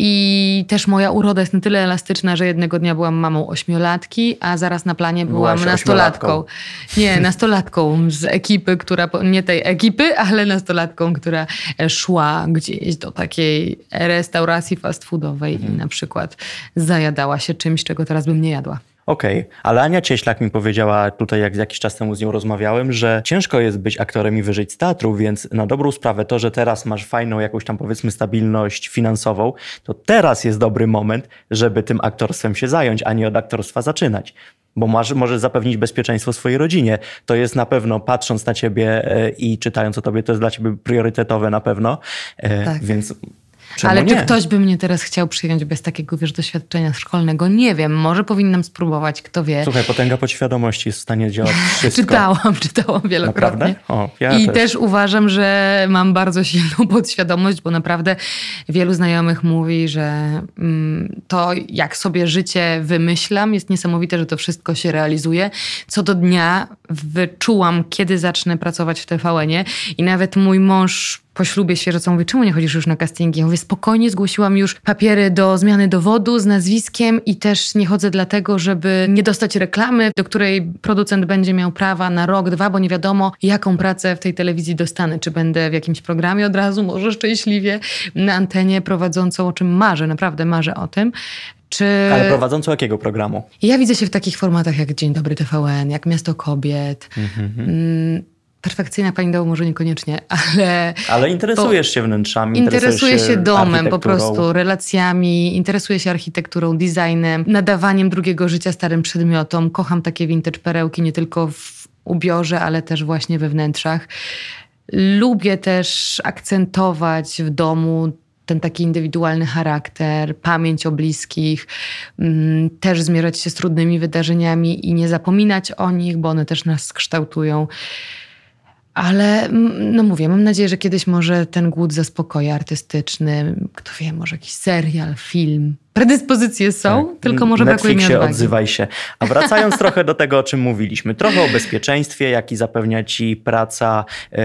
I też moja uroda jest na tyle elastyczna, że jednego dnia byłam mamą ośmiolatki, a zaraz na planie byłam Byłaś nastolatką. Nie, nastolatką z ekipy, która, nie tej ekipy, ale nastolatką, która szła gdzieś do takiej restauracji fast foodowej mhm. i na przykład zajadała się czymś, czego teraz bym nie jadła. Okej, okay. ale Ania Cieślak mi powiedziała tutaj, jak jakiś czas temu z nią rozmawiałem, że ciężko jest być aktorem i wyżyć z teatru, więc na dobrą sprawę to, że teraz masz fajną jakąś tam powiedzmy stabilność finansową, to teraz jest dobry moment, żeby tym aktorstwem się zająć, a nie od aktorstwa zaczynać. Bo masz, możesz zapewnić bezpieczeństwo swojej rodzinie. To jest na pewno, patrząc na ciebie e, i czytając o tobie, to jest dla ciebie priorytetowe na pewno. E, tak. Więc Czemu Ale nie? czy ktoś by mnie teraz chciał przyjąć bez takiego, wiesz, doświadczenia szkolnego? Nie wiem. Może powinnam spróbować, kto wie. Słuchaj, potęga podświadomości jest w stanie działać *laughs* wszystko. czytałam, czytałam wielokrotnie. O, ja I też. też. uważam, że mam bardzo silną *laughs* podświadomość, bo naprawdę wielu znajomych mówi, że mm, to, jak sobie życie wymyślam, jest niesamowite, że to wszystko się realizuje. Co do dnia wyczułam, kiedy zacznę pracować w TVN-ie i nawet mój mąż po ślubie świeżo co mówi, czemu nie chodzisz już na castingi? Ja mówię, spokojnie, zgłosiłam już papiery do zmiany dowodu z nazwiskiem i też nie chodzę dlatego, żeby nie dostać reklamy, do której producent będzie miał prawa na rok, dwa, bo nie wiadomo, jaką pracę w tej telewizji dostanę. Czy będę w jakimś programie od razu, może szczęśliwie na antenie prowadzącą, o czym marzę, naprawdę marzę o tym. Czy... Ale prowadzącą jakiego programu? Ja widzę się w takich formatach jak Dzień Dobry TVN, jak Miasto Kobiet. Mm -hmm. Perfekcyjna pani domu może niekoniecznie, *laughs* ale... Ale interesujesz się wnętrzami, interesuje się domem po prostu, relacjami, interesuje się architekturą, designem, nadawaniem drugiego życia starym przedmiotom. Kocham takie vintage perełki nie tylko w ubiorze, ale też właśnie we wnętrzach. Lubię też akcentować w domu ten taki indywidualny charakter, pamięć o bliskich, mm, też zmierzać się z trudnymi wydarzeniami i nie zapominać o nich, bo one też nas kształtują. Ale mm, no mówię, mam nadzieję, że kiedyś może ten głód zaspokoi artystyczny, kto wie, może jakiś serial, film, predyspozycje są, tak. tylko może Netflixie, brakuje mi odwagi. odzywaj się. A wracając *laughs* trochę do tego, o czym mówiliśmy. Trochę o bezpieczeństwie, jaki zapewnia ci praca y,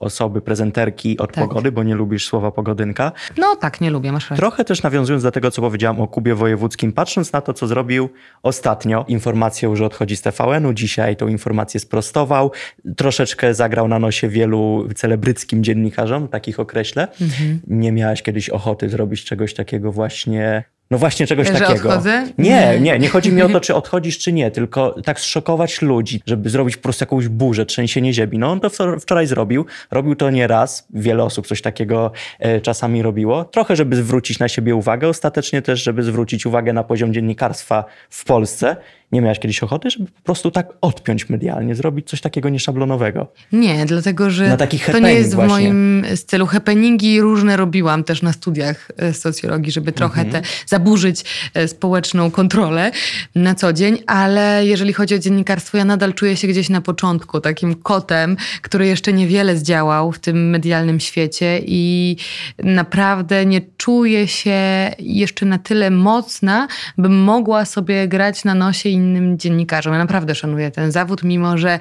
osoby, prezenterki od tak. pogody, bo nie lubisz słowa pogodynka. No tak, nie lubię, masz rację. Trochę też nawiązując do tego, co powiedziałam o Kubie Wojewódzkim, patrząc na to, co zrobił ostatnio, informacją, że odchodzi z TVN-u, dzisiaj tą informację sprostował, troszeczkę zagrał na nosie wielu celebryckim dziennikarzom, takich określę. Mhm. Nie miałaś kiedyś ochoty zrobić czegoś takiego właśnie no właśnie czegoś że takiego. Odchodzę? Nie, nie, nie chodzi mi o to, czy odchodzisz, czy nie, tylko tak zszokować ludzi, żeby zrobić po prostu jakąś burzę, trzęsienie ziemi. No on to wczoraj zrobił, robił to nie raz, wiele osób coś takiego e, czasami robiło. Trochę, żeby zwrócić na siebie uwagę, ostatecznie też, żeby zwrócić uwagę na poziom dziennikarstwa w Polsce nie miałaś kiedyś ochoty, żeby po prostu tak odpiąć medialnie, zrobić coś takiego nieszablonowego? Nie, dlatego że to nie jest w moim stylu. Happeningi różne robiłam też na studiach e, socjologii, żeby trochę mhm. te, zaburzyć e, społeczną kontrolę na co dzień, ale jeżeli chodzi o dziennikarstwo, ja nadal czuję się gdzieś na początku takim kotem, który jeszcze niewiele zdziałał w tym medialnym świecie i naprawdę nie czuję się jeszcze na tyle mocna, bym mogła sobie grać na nosie i innym dziennikarzom. Ja naprawdę szanuję ten zawód, mimo że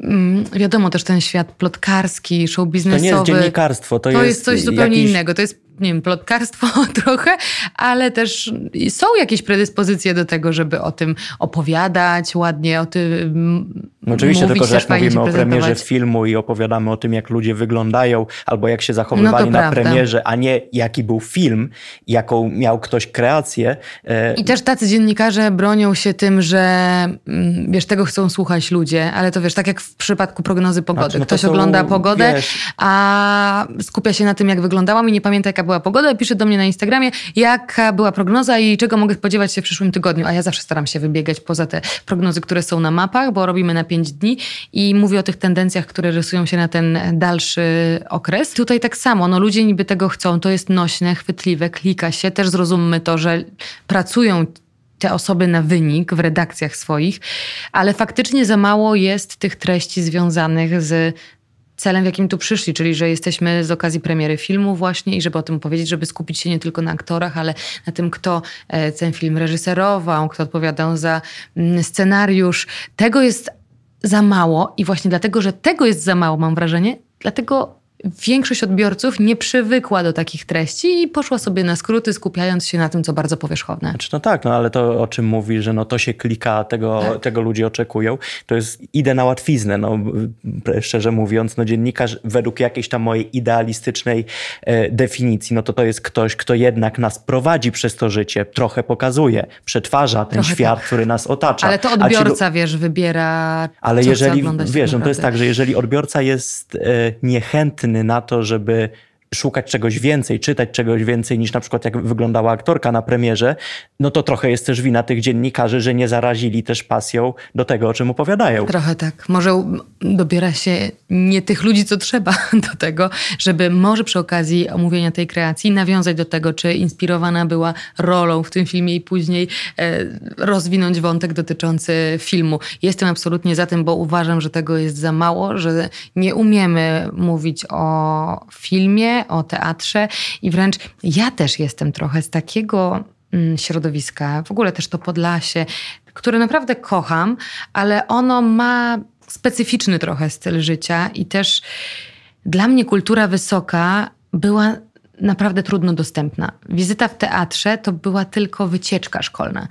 mm, wiadomo też ten świat plotkarski, show biznesowy. To nie jest dziennikarstwo, to, to jest, jest coś zupełnie jakiś... innego. To jest nie wiem, plotkarstwo *laughs* trochę, ale też są jakieś predyspozycje do tego, żeby o tym opowiadać, ładnie o tym Oczywiście, mówić, tylko że jak mówimy o premierze filmu i opowiadamy o tym, jak ludzie wyglądają albo jak się zachowywali no na prawda. premierze, a nie jaki był film, jaką miał ktoś kreację. E, I też tacy dziennikarze bronią się tym, że mm, wiesz, tego chcą słuchać ludzie, ale to wiesz, tak jak w przypadku prognozy pogody. Znaczy, no ktoś są, ogląda pogodę, wiesz... a skupia się na tym, jak wyglądałam i nie pamięta, jaka była pogoda pisze do mnie na Instagramie, jaka była prognoza i czego mogę spodziewać się w przyszłym tygodniu. A ja zawsze staram się wybiegać poza te prognozy, które są na mapach, bo robimy na 5 dni i mówię o tych tendencjach, które rysują się na ten dalszy okres. Tutaj tak samo, no ludzie niby tego chcą, to jest nośne, chwytliwe, klika się. Też zrozummy to, że pracują te osoby na wynik w redakcjach swoich, ale faktycznie za mało jest tych treści związanych z celem, w jakim tu przyszli, czyli że jesteśmy z okazji premiery filmu właśnie i żeby o tym powiedzieć, żeby skupić się nie tylko na aktorach, ale na tym, kto e, ten film reżyserował, kto odpowiadał za mm, scenariusz. Tego jest za mało i właśnie dlatego, że tego jest za mało, mam wrażenie, dlatego większość odbiorców nie przywykła do takich treści i poszła sobie na skróty, skupiając się na tym, co bardzo powierzchowne. Znaczy, no tak, no ale to o czym mówi, że no to się klika, tego, tak. tego ludzie oczekują, to jest idę na łatwiznę, no szczerze mówiąc, no dziennikarz według jakiejś tam mojej idealistycznej e, definicji, no to to jest ktoś, kto jednak nas prowadzi przez to życie, trochę pokazuje, przetwarza ten trochę świat, tak. który nas otacza. Ale to odbiorca, ci... wiesz, wybiera Ale jeżeli, wiesz, no to jest tak, że jeżeli odbiorca jest e, niechętny na to, żeby szukać czegoś więcej, czytać czegoś więcej niż na przykład jak wyglądała aktorka na premierze, no to trochę jest też wina tych dziennikarzy, że nie zarazili też pasją do tego, o czym opowiadają. Trochę tak. Może dobiera się nie tych ludzi, co trzeba *laughs* do tego, żeby może przy okazji omówienia tej kreacji nawiązać do tego, czy inspirowana była rolą w tym filmie i później e, rozwinąć wątek dotyczący filmu. Jestem absolutnie za tym, bo uważam, że tego jest za mało, że nie umiemy mówić o filmie, o teatrze i wręcz ja też jestem trochę z takiego mm, środowiska, w ogóle też to Podlasie, które naprawdę kocham, ale ono ma specyficzny trochę styl życia i też dla mnie kultura wysoka była naprawdę trudno dostępna. Wizyta w teatrze to była tylko wycieczka szkolna.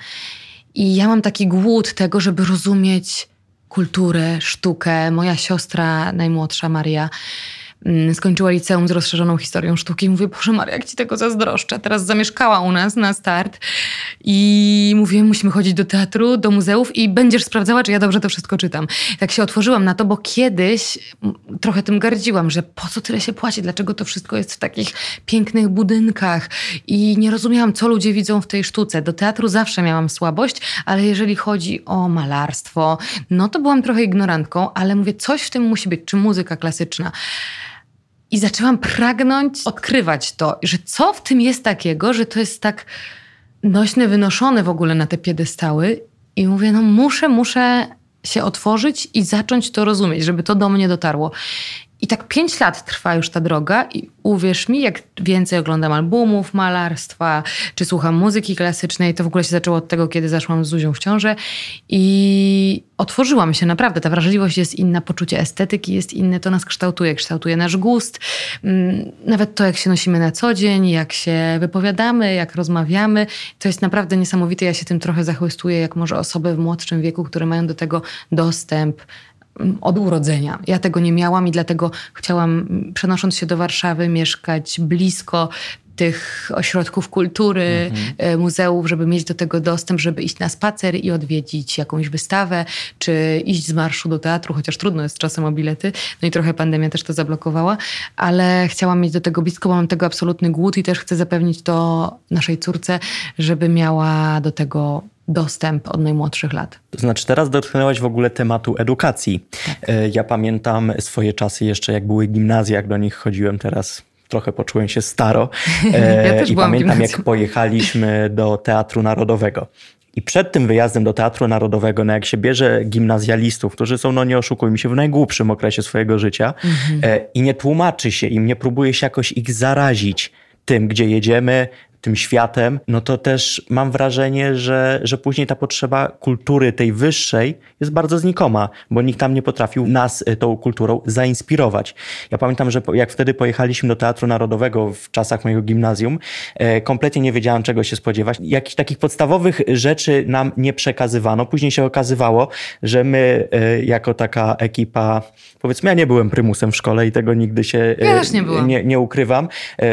I ja mam taki głód tego, żeby rozumieć kulturę, sztukę. Moja siostra najmłodsza, Maria, skończyła liceum z rozszerzoną historią sztuki. Mówię, Boże Maria, jak ci tego zazdroszczę. Teraz zamieszkała u nas na start i mówię, musimy chodzić do teatru, do muzeów i będziesz sprawdzała, czy ja dobrze to wszystko czytam. Tak się otworzyłam na to, bo kiedyś trochę tym gardziłam, że po co tyle się płaci, dlaczego to wszystko jest w takich pięknych budynkach i nie rozumiałam, co ludzie widzą w tej sztuce. Do teatru zawsze miałam słabość, ale jeżeli chodzi o malarstwo, no to byłam trochę ignorantką, ale mówię, coś w tym musi być, czy muzyka klasyczna. I zaczęłam pragnąć odkrywać to, że co w tym jest takiego, że to jest tak nośne, wynoszone w ogóle na te piedestały. I mówię, no muszę, muszę się otworzyć i zacząć to rozumieć, żeby to do mnie dotarło. I tak pięć lat trwa już ta droga i uwierz mi, jak więcej oglądam albumów malarstwa, czy słucham muzyki klasycznej, to w ogóle się zaczęło od tego, kiedy zaszłam z Zuzią w ciążę i otworzyłam się naprawdę. Ta wrażliwość jest inna, poczucie estetyki jest inne, to nas kształtuje, kształtuje nasz gust. Mm, nawet to, jak się nosimy na co dzień, jak się wypowiadamy, jak rozmawiamy, to jest naprawdę niesamowite. Ja się tym trochę zachłystuję, jak może osoby w młodszym wieku, które mają do tego dostęp, od urodzenia. Ja tego nie miałam i dlatego chciałam, przenosząc się do Warszawy, mieszkać blisko tych ośrodków kultury, mhm. E, muzeów, żeby mieć do tego dostęp, żeby iść na spacer i odwiedzić jakąś wystawę, czy iść z marszu do teatru, chociaż trudno jest czasem o bilety. No i trochę pandemia też to zablokowała, ale chciałam mieć do tego blisko, bo mam tego absolutny głód i też chcę zapewnić to naszej córce, żeby miała do tego dostęp od najmłodszych lat. To znaczy, teraz dotknęłaś w ogóle tematu edukacji. Tak. E, ja pamiętam swoje czasy jeszcze, jak były gimnazja, jak do nich chodziłem teraz. Trochę poczułem się staro. *laughs* E, ja też I pamiętam, jak pojechaliśmy *laughs* do Teatru Narodowego. I przed tym wyjazdem do Teatru Narodowego, no jak się bierze gimnazjalistów, którzy są, no nie oszukujmy się, w najgłupszym okresie swojego życia mhm. e, i nie tłumaczy się im, nie próbuje się jakoś ich zarazić tym, gdzie jedziemy, tym światem, no to też mam wrażenie, że, że później ta potrzeba kultury tej wyższej jest bardzo znikoma, bo nikt tam nie potrafił nas e, tą kulturą zainspirować. Ja pamiętam, że jak wtedy pojechaliśmy do Teatru Narodowego w czasach mojego gimnazjum, e, kompletnie nie wiedziałem czego się spodziewać. Jakichś takich podstawowych rzeczy nam nie przekazywano. Później się okazywało, że my e, jako taka ekipa, powiedzmy ja nie byłem prymusem w szkole i tego nigdy się ja nie, nie, nie ukrywam,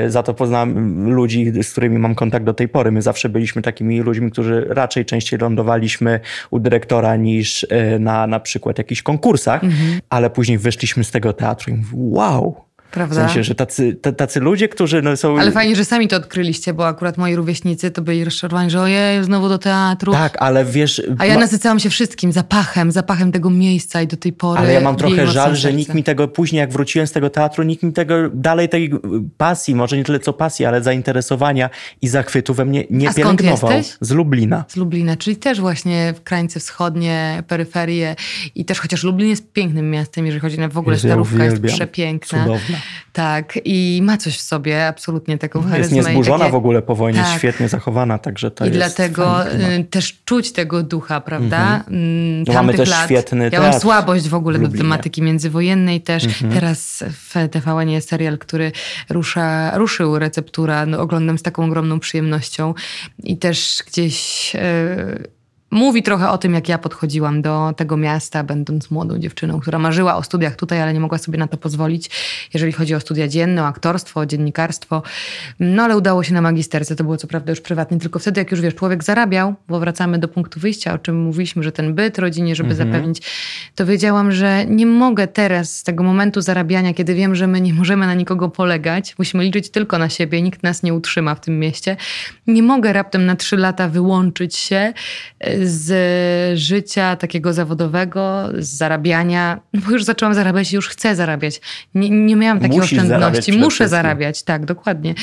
za to poznałem ludzi, z którymi mam kontakt do tej pory. My zawsze byliśmy takimi ludźmi, którzy raczej częściej lądowaliśmy u dyrektora niż e, na na przykład jakichś konkursach, mhm. ale później wyszliśmy z tego teatru i mówię, wow, Prawda? W sensie, że tacy, tacy ludzie, którzy no, są... Ale fajnie, że sami to odkryliście, bo akurat moi rówieśnicy to byli rozczarowani, że ojej, znowu do teatru. Tak, ale wiesz... A ja ma... nasycałam się wszystkim, zapachem, zapachem tego miejsca i do tej pory... Ale ja mam trochę żal, że nikt mi tego później, jak wróciłem z tego teatru, nikt mi tego dalej tej pasji, może nie tyle co pasji, ale zainteresowania i zachwytu we mnie nie A pielęgnował. Jesteś? Z Lublina. Z Lublina, czyli też właśnie w krańce wschodnie, peryferie i też chociaż Lublin jest pięknym miastem, jeżeli chodzi na w ogóle Jezu, starówka jest przepiękna. Cudowna. Tak, i ma coś w sobie, absolutnie taką charyzmę. Jest niezburzona takie... w ogóle po wojnie, tak. świetnie zachowana, także to I jest dlatego y, też czuć tego ducha, prawda? Mhm. No mamy też lat. świetny Ja mam słabość w ogóle do tematyki międzywojennej też. Mhm. Teraz w TVN jest serial, który rusza, ruszył receptura, no, oglądam z taką ogromną przyjemnością i też gdzieś... Yy, mówi trochę o tym, jak ja podchodziłam do tego miasta, będąc młodą dziewczyną, która marzyła o studiach tutaj, ale nie mogła sobie na to pozwolić, jeżeli chodzi o studia dzienne, o aktorstwo, o dziennikarstwo. No ale udało się na magisterce, to było co prawda już prywatnie, tylko wtedy, jak już wiesz, człowiek zarabiał, bo wracamy do punktu wyjścia, o czym mówiliśmy, że ten byt rodzinie, żeby mhm. zapewnić, to wiedziałam, że nie mogę teraz z tego momentu zarabiania, kiedy wiem, że my nie możemy na nikogo polegać, musimy liczyć tylko na siebie, nikt nas nie utrzyma w tym mieście. Nie mogę raptem na trzy lata wyłączyć się z życia takiego zawodowego, z zarabiania, bo już zaczęłam zarabiać i już chcę zarabiać. Nie, nie miałam takiej Musisz oszczędności. Muszę zarabiać, tak, dokładnie.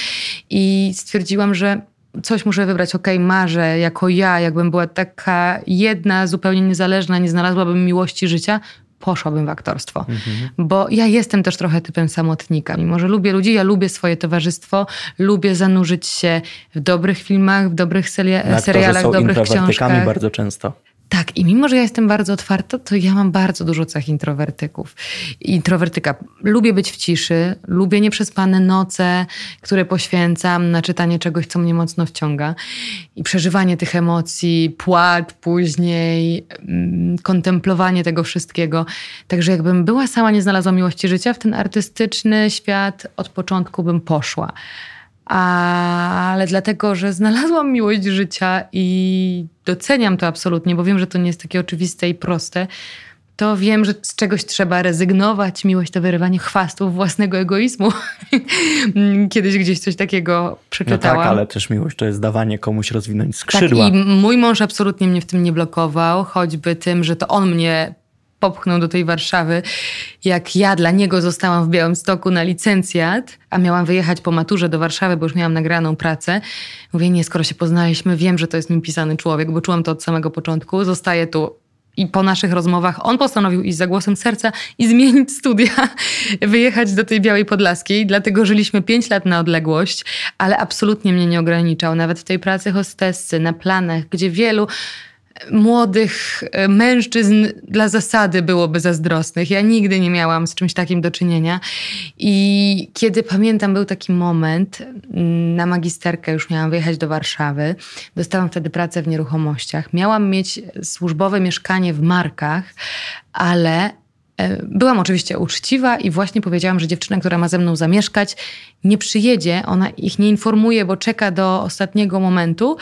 I stwierdziłam, że coś muszę wybrać. Okej, okay, marzę jako ja, jakbym była taka jedna, zupełnie niezależna, nie znalazłabym miłości życia, poszłabym w aktorstwo. Mhm. Bo ja jestem też trochę typem samotnika. Mimo, że lubię ludzi, ja lubię swoje towarzystwo, lubię zanurzyć się w dobrych filmach, w dobrych seria- serialach, w dobrych książkach. bardzo często. Tak, i mimo, że ja jestem bardzo otwarta, to ja mam bardzo dużo cech introwertyków. Introwertyka. Lubię być w ciszy, lubię nieprzespane noce, które poświęcam na czytanie czegoś, co mnie mocno wciąga. I przeżywanie tych emocji, płacz później, mm, kontemplowanie tego wszystkiego. Także jakbym była sama, nie znalazła miłości życia, w ten artystyczny świat od początku bym poszła ale dlatego, że znalazłam miłość życia i doceniam to absolutnie, bo wiem, że to nie jest takie oczywiste i proste, to wiem, że z czegoś trzeba rezygnować. Miłość to wyrywanie chwastów własnego egoizmu. *laughs* Kiedyś gdzieś coś takiego przeczytałam. No tak, ale też miłość to jest dawanie komuś rozwinąć skrzydła. Tak, i mój mąż absolutnie mnie w tym nie blokował, choćby tym, że to on mnie popchnął do tej Warszawy, jak ja dla niego zostałam w Białymstoku na licencjat, a miałam wyjechać po maturze do Warszawy, bo już miałam nagraną pracę. Mówię, nie, skoro się poznaliśmy, wiem, że to jest mi pisany człowiek, bo czułam to od samego początku, zostaję tu i po naszych rozmowach on postanowił iść za głosem serca i zmienić studia, *laughs* wyjechać do tej Białej Podlaskiej. Dlatego żyliśmy pięć lat na odległość, ale absolutnie mnie nie ograniczał. Nawet w tej pracy hostessy, na planach, gdzie wielu młodych e, mężczyzn dla zasady byłoby zazdrosnych. Ja nigdy nie miałam z czymś takim do czynienia. I kiedy pamiętam, był taki moment, mm, na magisterkę już miałam wyjechać do Warszawy. Dostałam wtedy pracę w nieruchomościach. Miałam mieć służbowe mieszkanie w Markach, ale e, Byłam oczywiście uczciwa i właśnie powiedziałam, że dziewczyna, która ma ze mną zamieszkać, nie przyjedzie, ona ich nie informuje, bo czeka do ostatniego momentu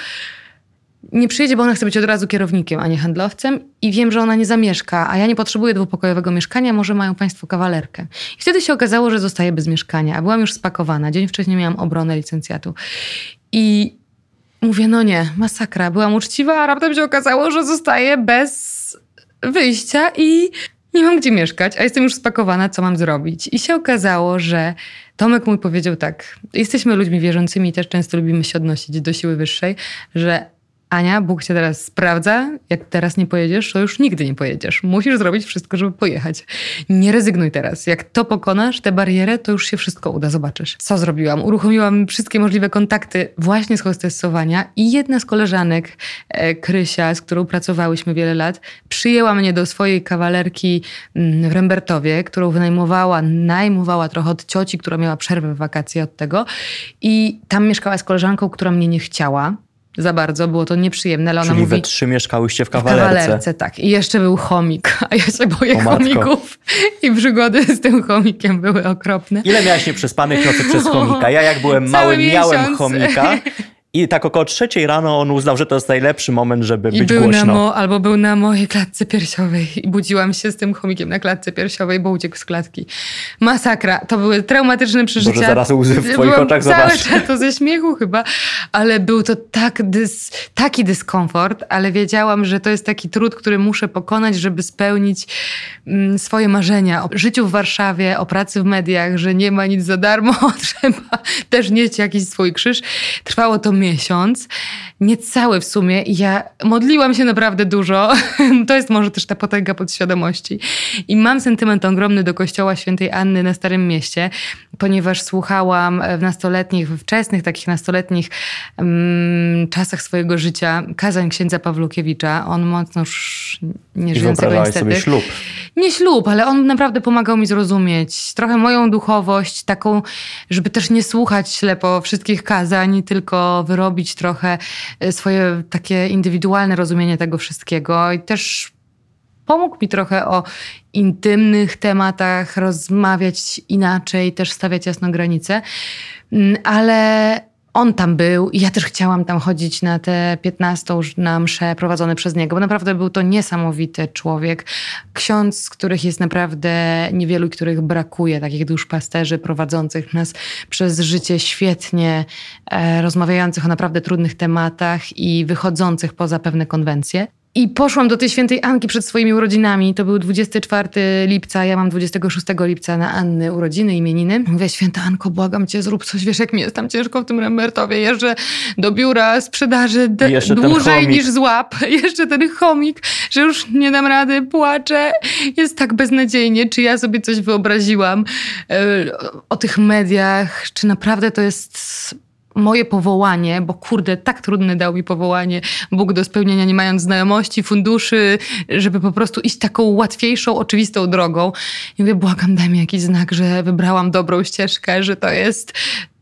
nie przyjedzie, bo ona chce być od razu kierownikiem, a nie handlowcem i wiem, że ona nie zamieszka, a ja nie potrzebuję dwupokojowego mieszkania, może mają państwo kawalerkę. I wtedy się okazało, że zostaję bez mieszkania, a byłam już spakowana. Dzień wcześniej miałam obronę licencjatu. I mówię, no nie, masakra. Byłam uczciwa, a raptem się okazało, że zostaję bez wyjścia i nie mam gdzie mieszkać, a jestem już spakowana, co mam zrobić. I się okazało, że Tomek mój powiedział tak, jesteśmy ludźmi wierzącymi też często lubimy się odnosić do siły wyższej, że Ania, Bóg cię teraz sprawdza. Jak teraz nie pojedziesz, to już nigdy nie pojedziesz. Musisz zrobić wszystko, żeby pojechać. Nie rezygnuj teraz. Jak to pokonasz, tę barierę, to już się wszystko uda, zobaczysz. Co zrobiłam? Uruchomiłam wszystkie możliwe kontakty właśnie z hostessowania i jedna z koleżanek, e, Krysia, z którą pracowałyśmy wiele lat, przyjęła mnie do swojej kawalerki mm, w Rembertowie, którą wynajmowała, najmowała trochę od cioci, która miała przerwę w wakacje od tego i tam mieszkała z koleżanką, która mnie nie chciała za bardzo, było to nieprzyjemne, ale ona Czyli mówi... we trzy mieszkałyście w kawalerce. W kawalerce, tak. I jeszcze był chomik, *laughs* a ja się boję chomików i przygody z tym chomikiem były okropne. Ile miałaś nieprzespanych nocy przez *laughs* chomika? Ja jak byłem mały, miałem chomika *laughs* I tak około trzeciej rano on uznał, że to jest najlepszy moment, żeby I być był głośno. Na mo, albo był na mojej klatce piersiowej i budziłam się z tym chomikiem na klatce piersiowej, bo uciekł z klatki. Masakra. To były traumatyczne przeżycia. Boże, zaraz łzy w twoich Byłam oczach zobaczę. czas to ze śmiechu chyba, ale był to tak dys, taki dyskomfort, ale wiedziałam, że to jest taki trud, który muszę pokonać, żeby spełnić mm, swoje marzenia o życiu w Warszawie, o pracy w mediach, że nie ma nic za darmo, *laughs* trzeba też nieść jakiś swój krzyż. Trwało to miesiąc, niecały w sumie. i Ja modliłam się naprawdę dużo. *laughs* To jest może też ta potęga podświadomości. I mam sentyment ogromny do kościoła świętej Anny na Starym Mieście, ponieważ słuchałam w nastoletnich, we wczesnych takich nastoletnich um, czasach swojego życia kazań księdza Pawlukiewicza. On mocno już nie I żyjącego wyobrażałaś niestety. sobie ślub. Nie ślub, ale on naprawdę pomagał mi zrozumieć trochę moją duchowość, taką, żeby też nie słuchać ślepo wszystkich kazań, tylko wyrobić trochę e, swoje takie indywidualne rozumienie tego wszystkiego. I też pomógł mi trochę o intymnych tematach rozmawiać inaczej, też stawiać jasno granice, Mm, ale on tam był i ja też chciałam tam chodzić na te 15 już na msze prowadzone przez niego, bo naprawdę był to niesamowity człowiek. Ksiądz, z których jest naprawdę niewielu, i których brakuje, takich duszpasterzy prowadzących nas przez życie świetnie, e, rozmawiających o naprawdę trudnych tematach i wychodzących poza pewne konwencje. I poszłam do tej świętej Anki przed swoimi urodzinami. To był 24 lipca, ja mam 26 lipca na Anny urodziny, imieniny. Mówię, święta Anko, błagam cię, zrób coś, wiesz jak mi jest tam ciężko w tym Rembertowie. Jeżdżę do biura sprzedaży dłużej niż złap. *laughs* Jeszcze ten chomik, że już nie dam rady, płaczę. Jest tak beznadziejnie. Czy ja sobie coś wyobraziłam e, o tych mediach? Czy naprawdę to jest moje powołanie, bo kurde, tak trudne dał mi powołanie Bóg do spełnienia, nie mając znajomości, funduszy, żeby po prostu iść taką łatwiejszą, oczywistą drogą. I mówię, błagam, daj mi jakiś znak, że wybrałam dobrą ścieżkę, że to jest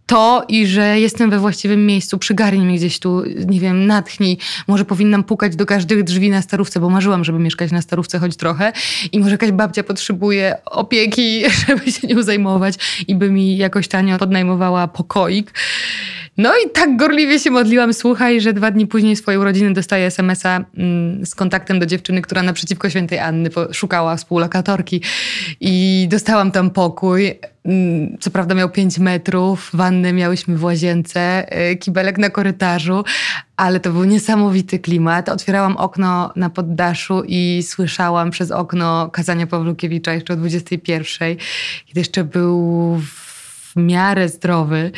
to i że jestem we właściwym miejscu, przygarnij mnie gdzieś tu, nie wiem, natchnij. Może powinnam pukać do każdych drzwi na starówce, bo marzyłam, żeby mieszkać na starówce choć trochę i może jakaś babcia potrzebuje opieki, *laughs* żeby się nią zajmować i by mi jakoś tanio podnajmowała pokoik. No i tak gorliwie się modliłam, słuchaj, że dwa dni później swojej urodziny dostaję smsa mm, z kontaktem do dziewczyny, która naprzeciwko świętej Anny szukała współlokatorki i dostałam tam pokój. Mm, Co prawda miał 5 metrów, wannę miałyśmy w łazience, y, kibelek na korytarzu, ale to był niesamowity klimat. Otwierałam okno na poddaszu i słyszałam przez okno kazania Pawlukiewicza jeszcze o 21, kiedy jeszcze był w miarę zdrowy.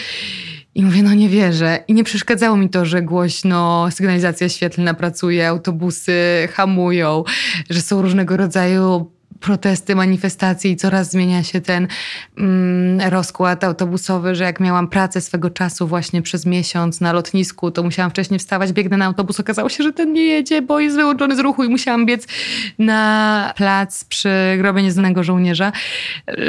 I mówię, no nie wierzę. I nie przeszkadzało mi to, że głośno sygnalizacja świetlna pracuje, autobusy hamują, że są różnego rodzaju protesty, manifestacje i coraz zmienia się ten mm, rozkład autobusowy, że jak miałam pracę swego czasu właśnie przez miesiąc na lotnisku, to musiałam wcześniej wstawać, biegnę na autobus, okazało się, że ten nie jedzie, bo jest wyłączony z ruchu i musiałam biec na plac przy grobie nieznanego żołnierza,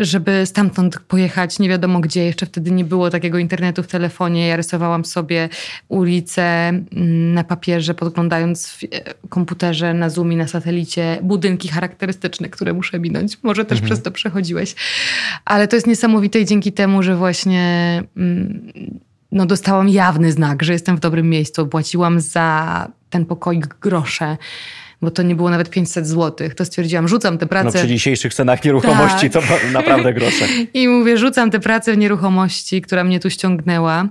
żeby stamtąd pojechać nie wiadomo gdzie. Jeszcze wtedy nie było takiego internetu w telefonie. Ja rysowałam sobie ulicę mm, na papierze, podglądając w e, komputerze, na Zoomie, na satelicie, budynki charakterystyczne, które muszę minąć. Może też przez to przechodziłeś. Ale to jest niesamowite i dzięki temu, że właśnie mm, no, dostałam jawny znak, że jestem w dobrym miejscu. Płaciłam za ten pokoik grosze. Bo to nie było nawet 500 zł. To stwierdziłam, rzucam tę pracę. No przy dzisiejszych cenach nieruchomości tak. to naprawdę grosze. *laughs* I mówię, rzucam tę pracę w nieruchomości, która mnie tu ściągnęła,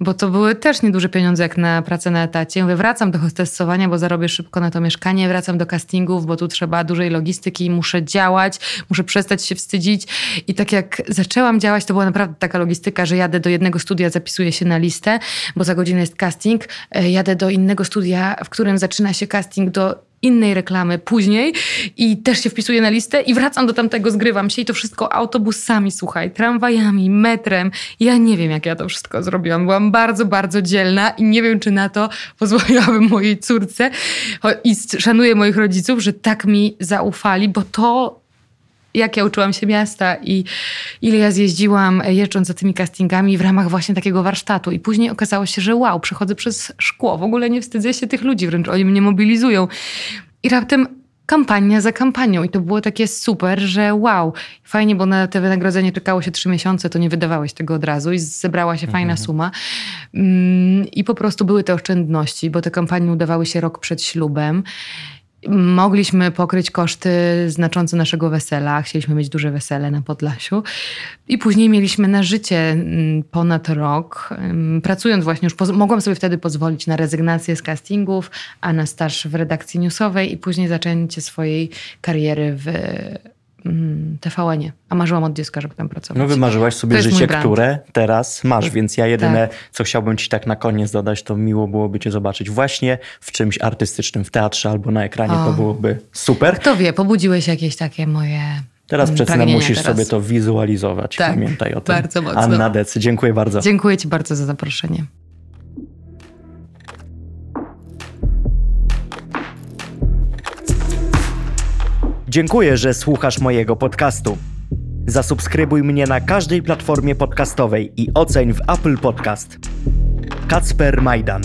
bo to były też nieduże pieniądze jak na pracę na etacie. Mówię, wracam do hostessowania, bo zarobię szybko na to mieszkanie, wracam do castingów, bo tu trzeba dużej logistyki, muszę działać, muszę przestać się wstydzić. I tak jak zaczęłam działać, to była naprawdę taka logistyka, że jadę do jednego studia, zapisuję się na listę, bo za godzinę jest casting, e, jadę do innego studia, w którym zaczyna się casting do innej reklamy później i też się wpisuję na listę i wracam do tamtego, zgrywam się i to wszystko autobusami, słuchaj, tramwajami, metrem. Ja nie wiem, jak ja to wszystko zrobiłam. Byłam bardzo, bardzo dzielna i nie wiem, czy na to pozwoliłabym mojej córce i szanuję moich rodziców, że tak mi zaufali, bo to jak ja uczyłam się miasta i ile ja zjeździłam e, jeżdżąc za tymi castingami w ramach właśnie takiego warsztatu. I później okazało się, że wow, przechodzę przez szkło, w ogóle nie wstydzę się tych ludzi, wręcz oni mnie mobilizują. I raptem kampania za kampanią. I to było takie super, że wow, fajnie, bo na te wynagrodzenie czekało się trzy miesiące, to nie wydawałeś tego od razu i zebrała się fajna mhm. suma. Mm, I po prostu były te oszczędności, bo te kampanie udawały się rok przed ślubem. Mogliśmy pokryć koszty znaczące naszego wesela. Chcieliśmy mieć duże wesele na Podlasiu. I później mieliśmy na życie mm, ponad rok. Pracując właśnie już, mogłam sobie wtedy pozwolić na rezygnację z castingów, a na staż w redakcji newsowej i później zaczęcie swojej kariery w Mm, TVN-ie, a marzyłam od dziecka, żeby tam pracować. No wymarzyłaś sobie życie, które teraz masz, więc ja jedyne, tak. co chciałbym ci tak na koniec dodać, to miło byłoby cię zobaczyć właśnie w czymś artystycznym, w teatrze albo na ekranie, o. to byłoby super. Kto wie, pobudziłeś jakieś takie moje Teraz przecież musisz teraz. sobie to wizualizować, tak, pamiętaj o tym. bardzo mocno. Anna Decy, dziękuję bardzo. Dziękuję ci bardzo za zaproszenie. Dziękuję, że słuchasz mojego podcastu. Zasubskrybuj mnie na każdej platformie podcastowej i oceń w Apple Podcast. Kacper Majdan.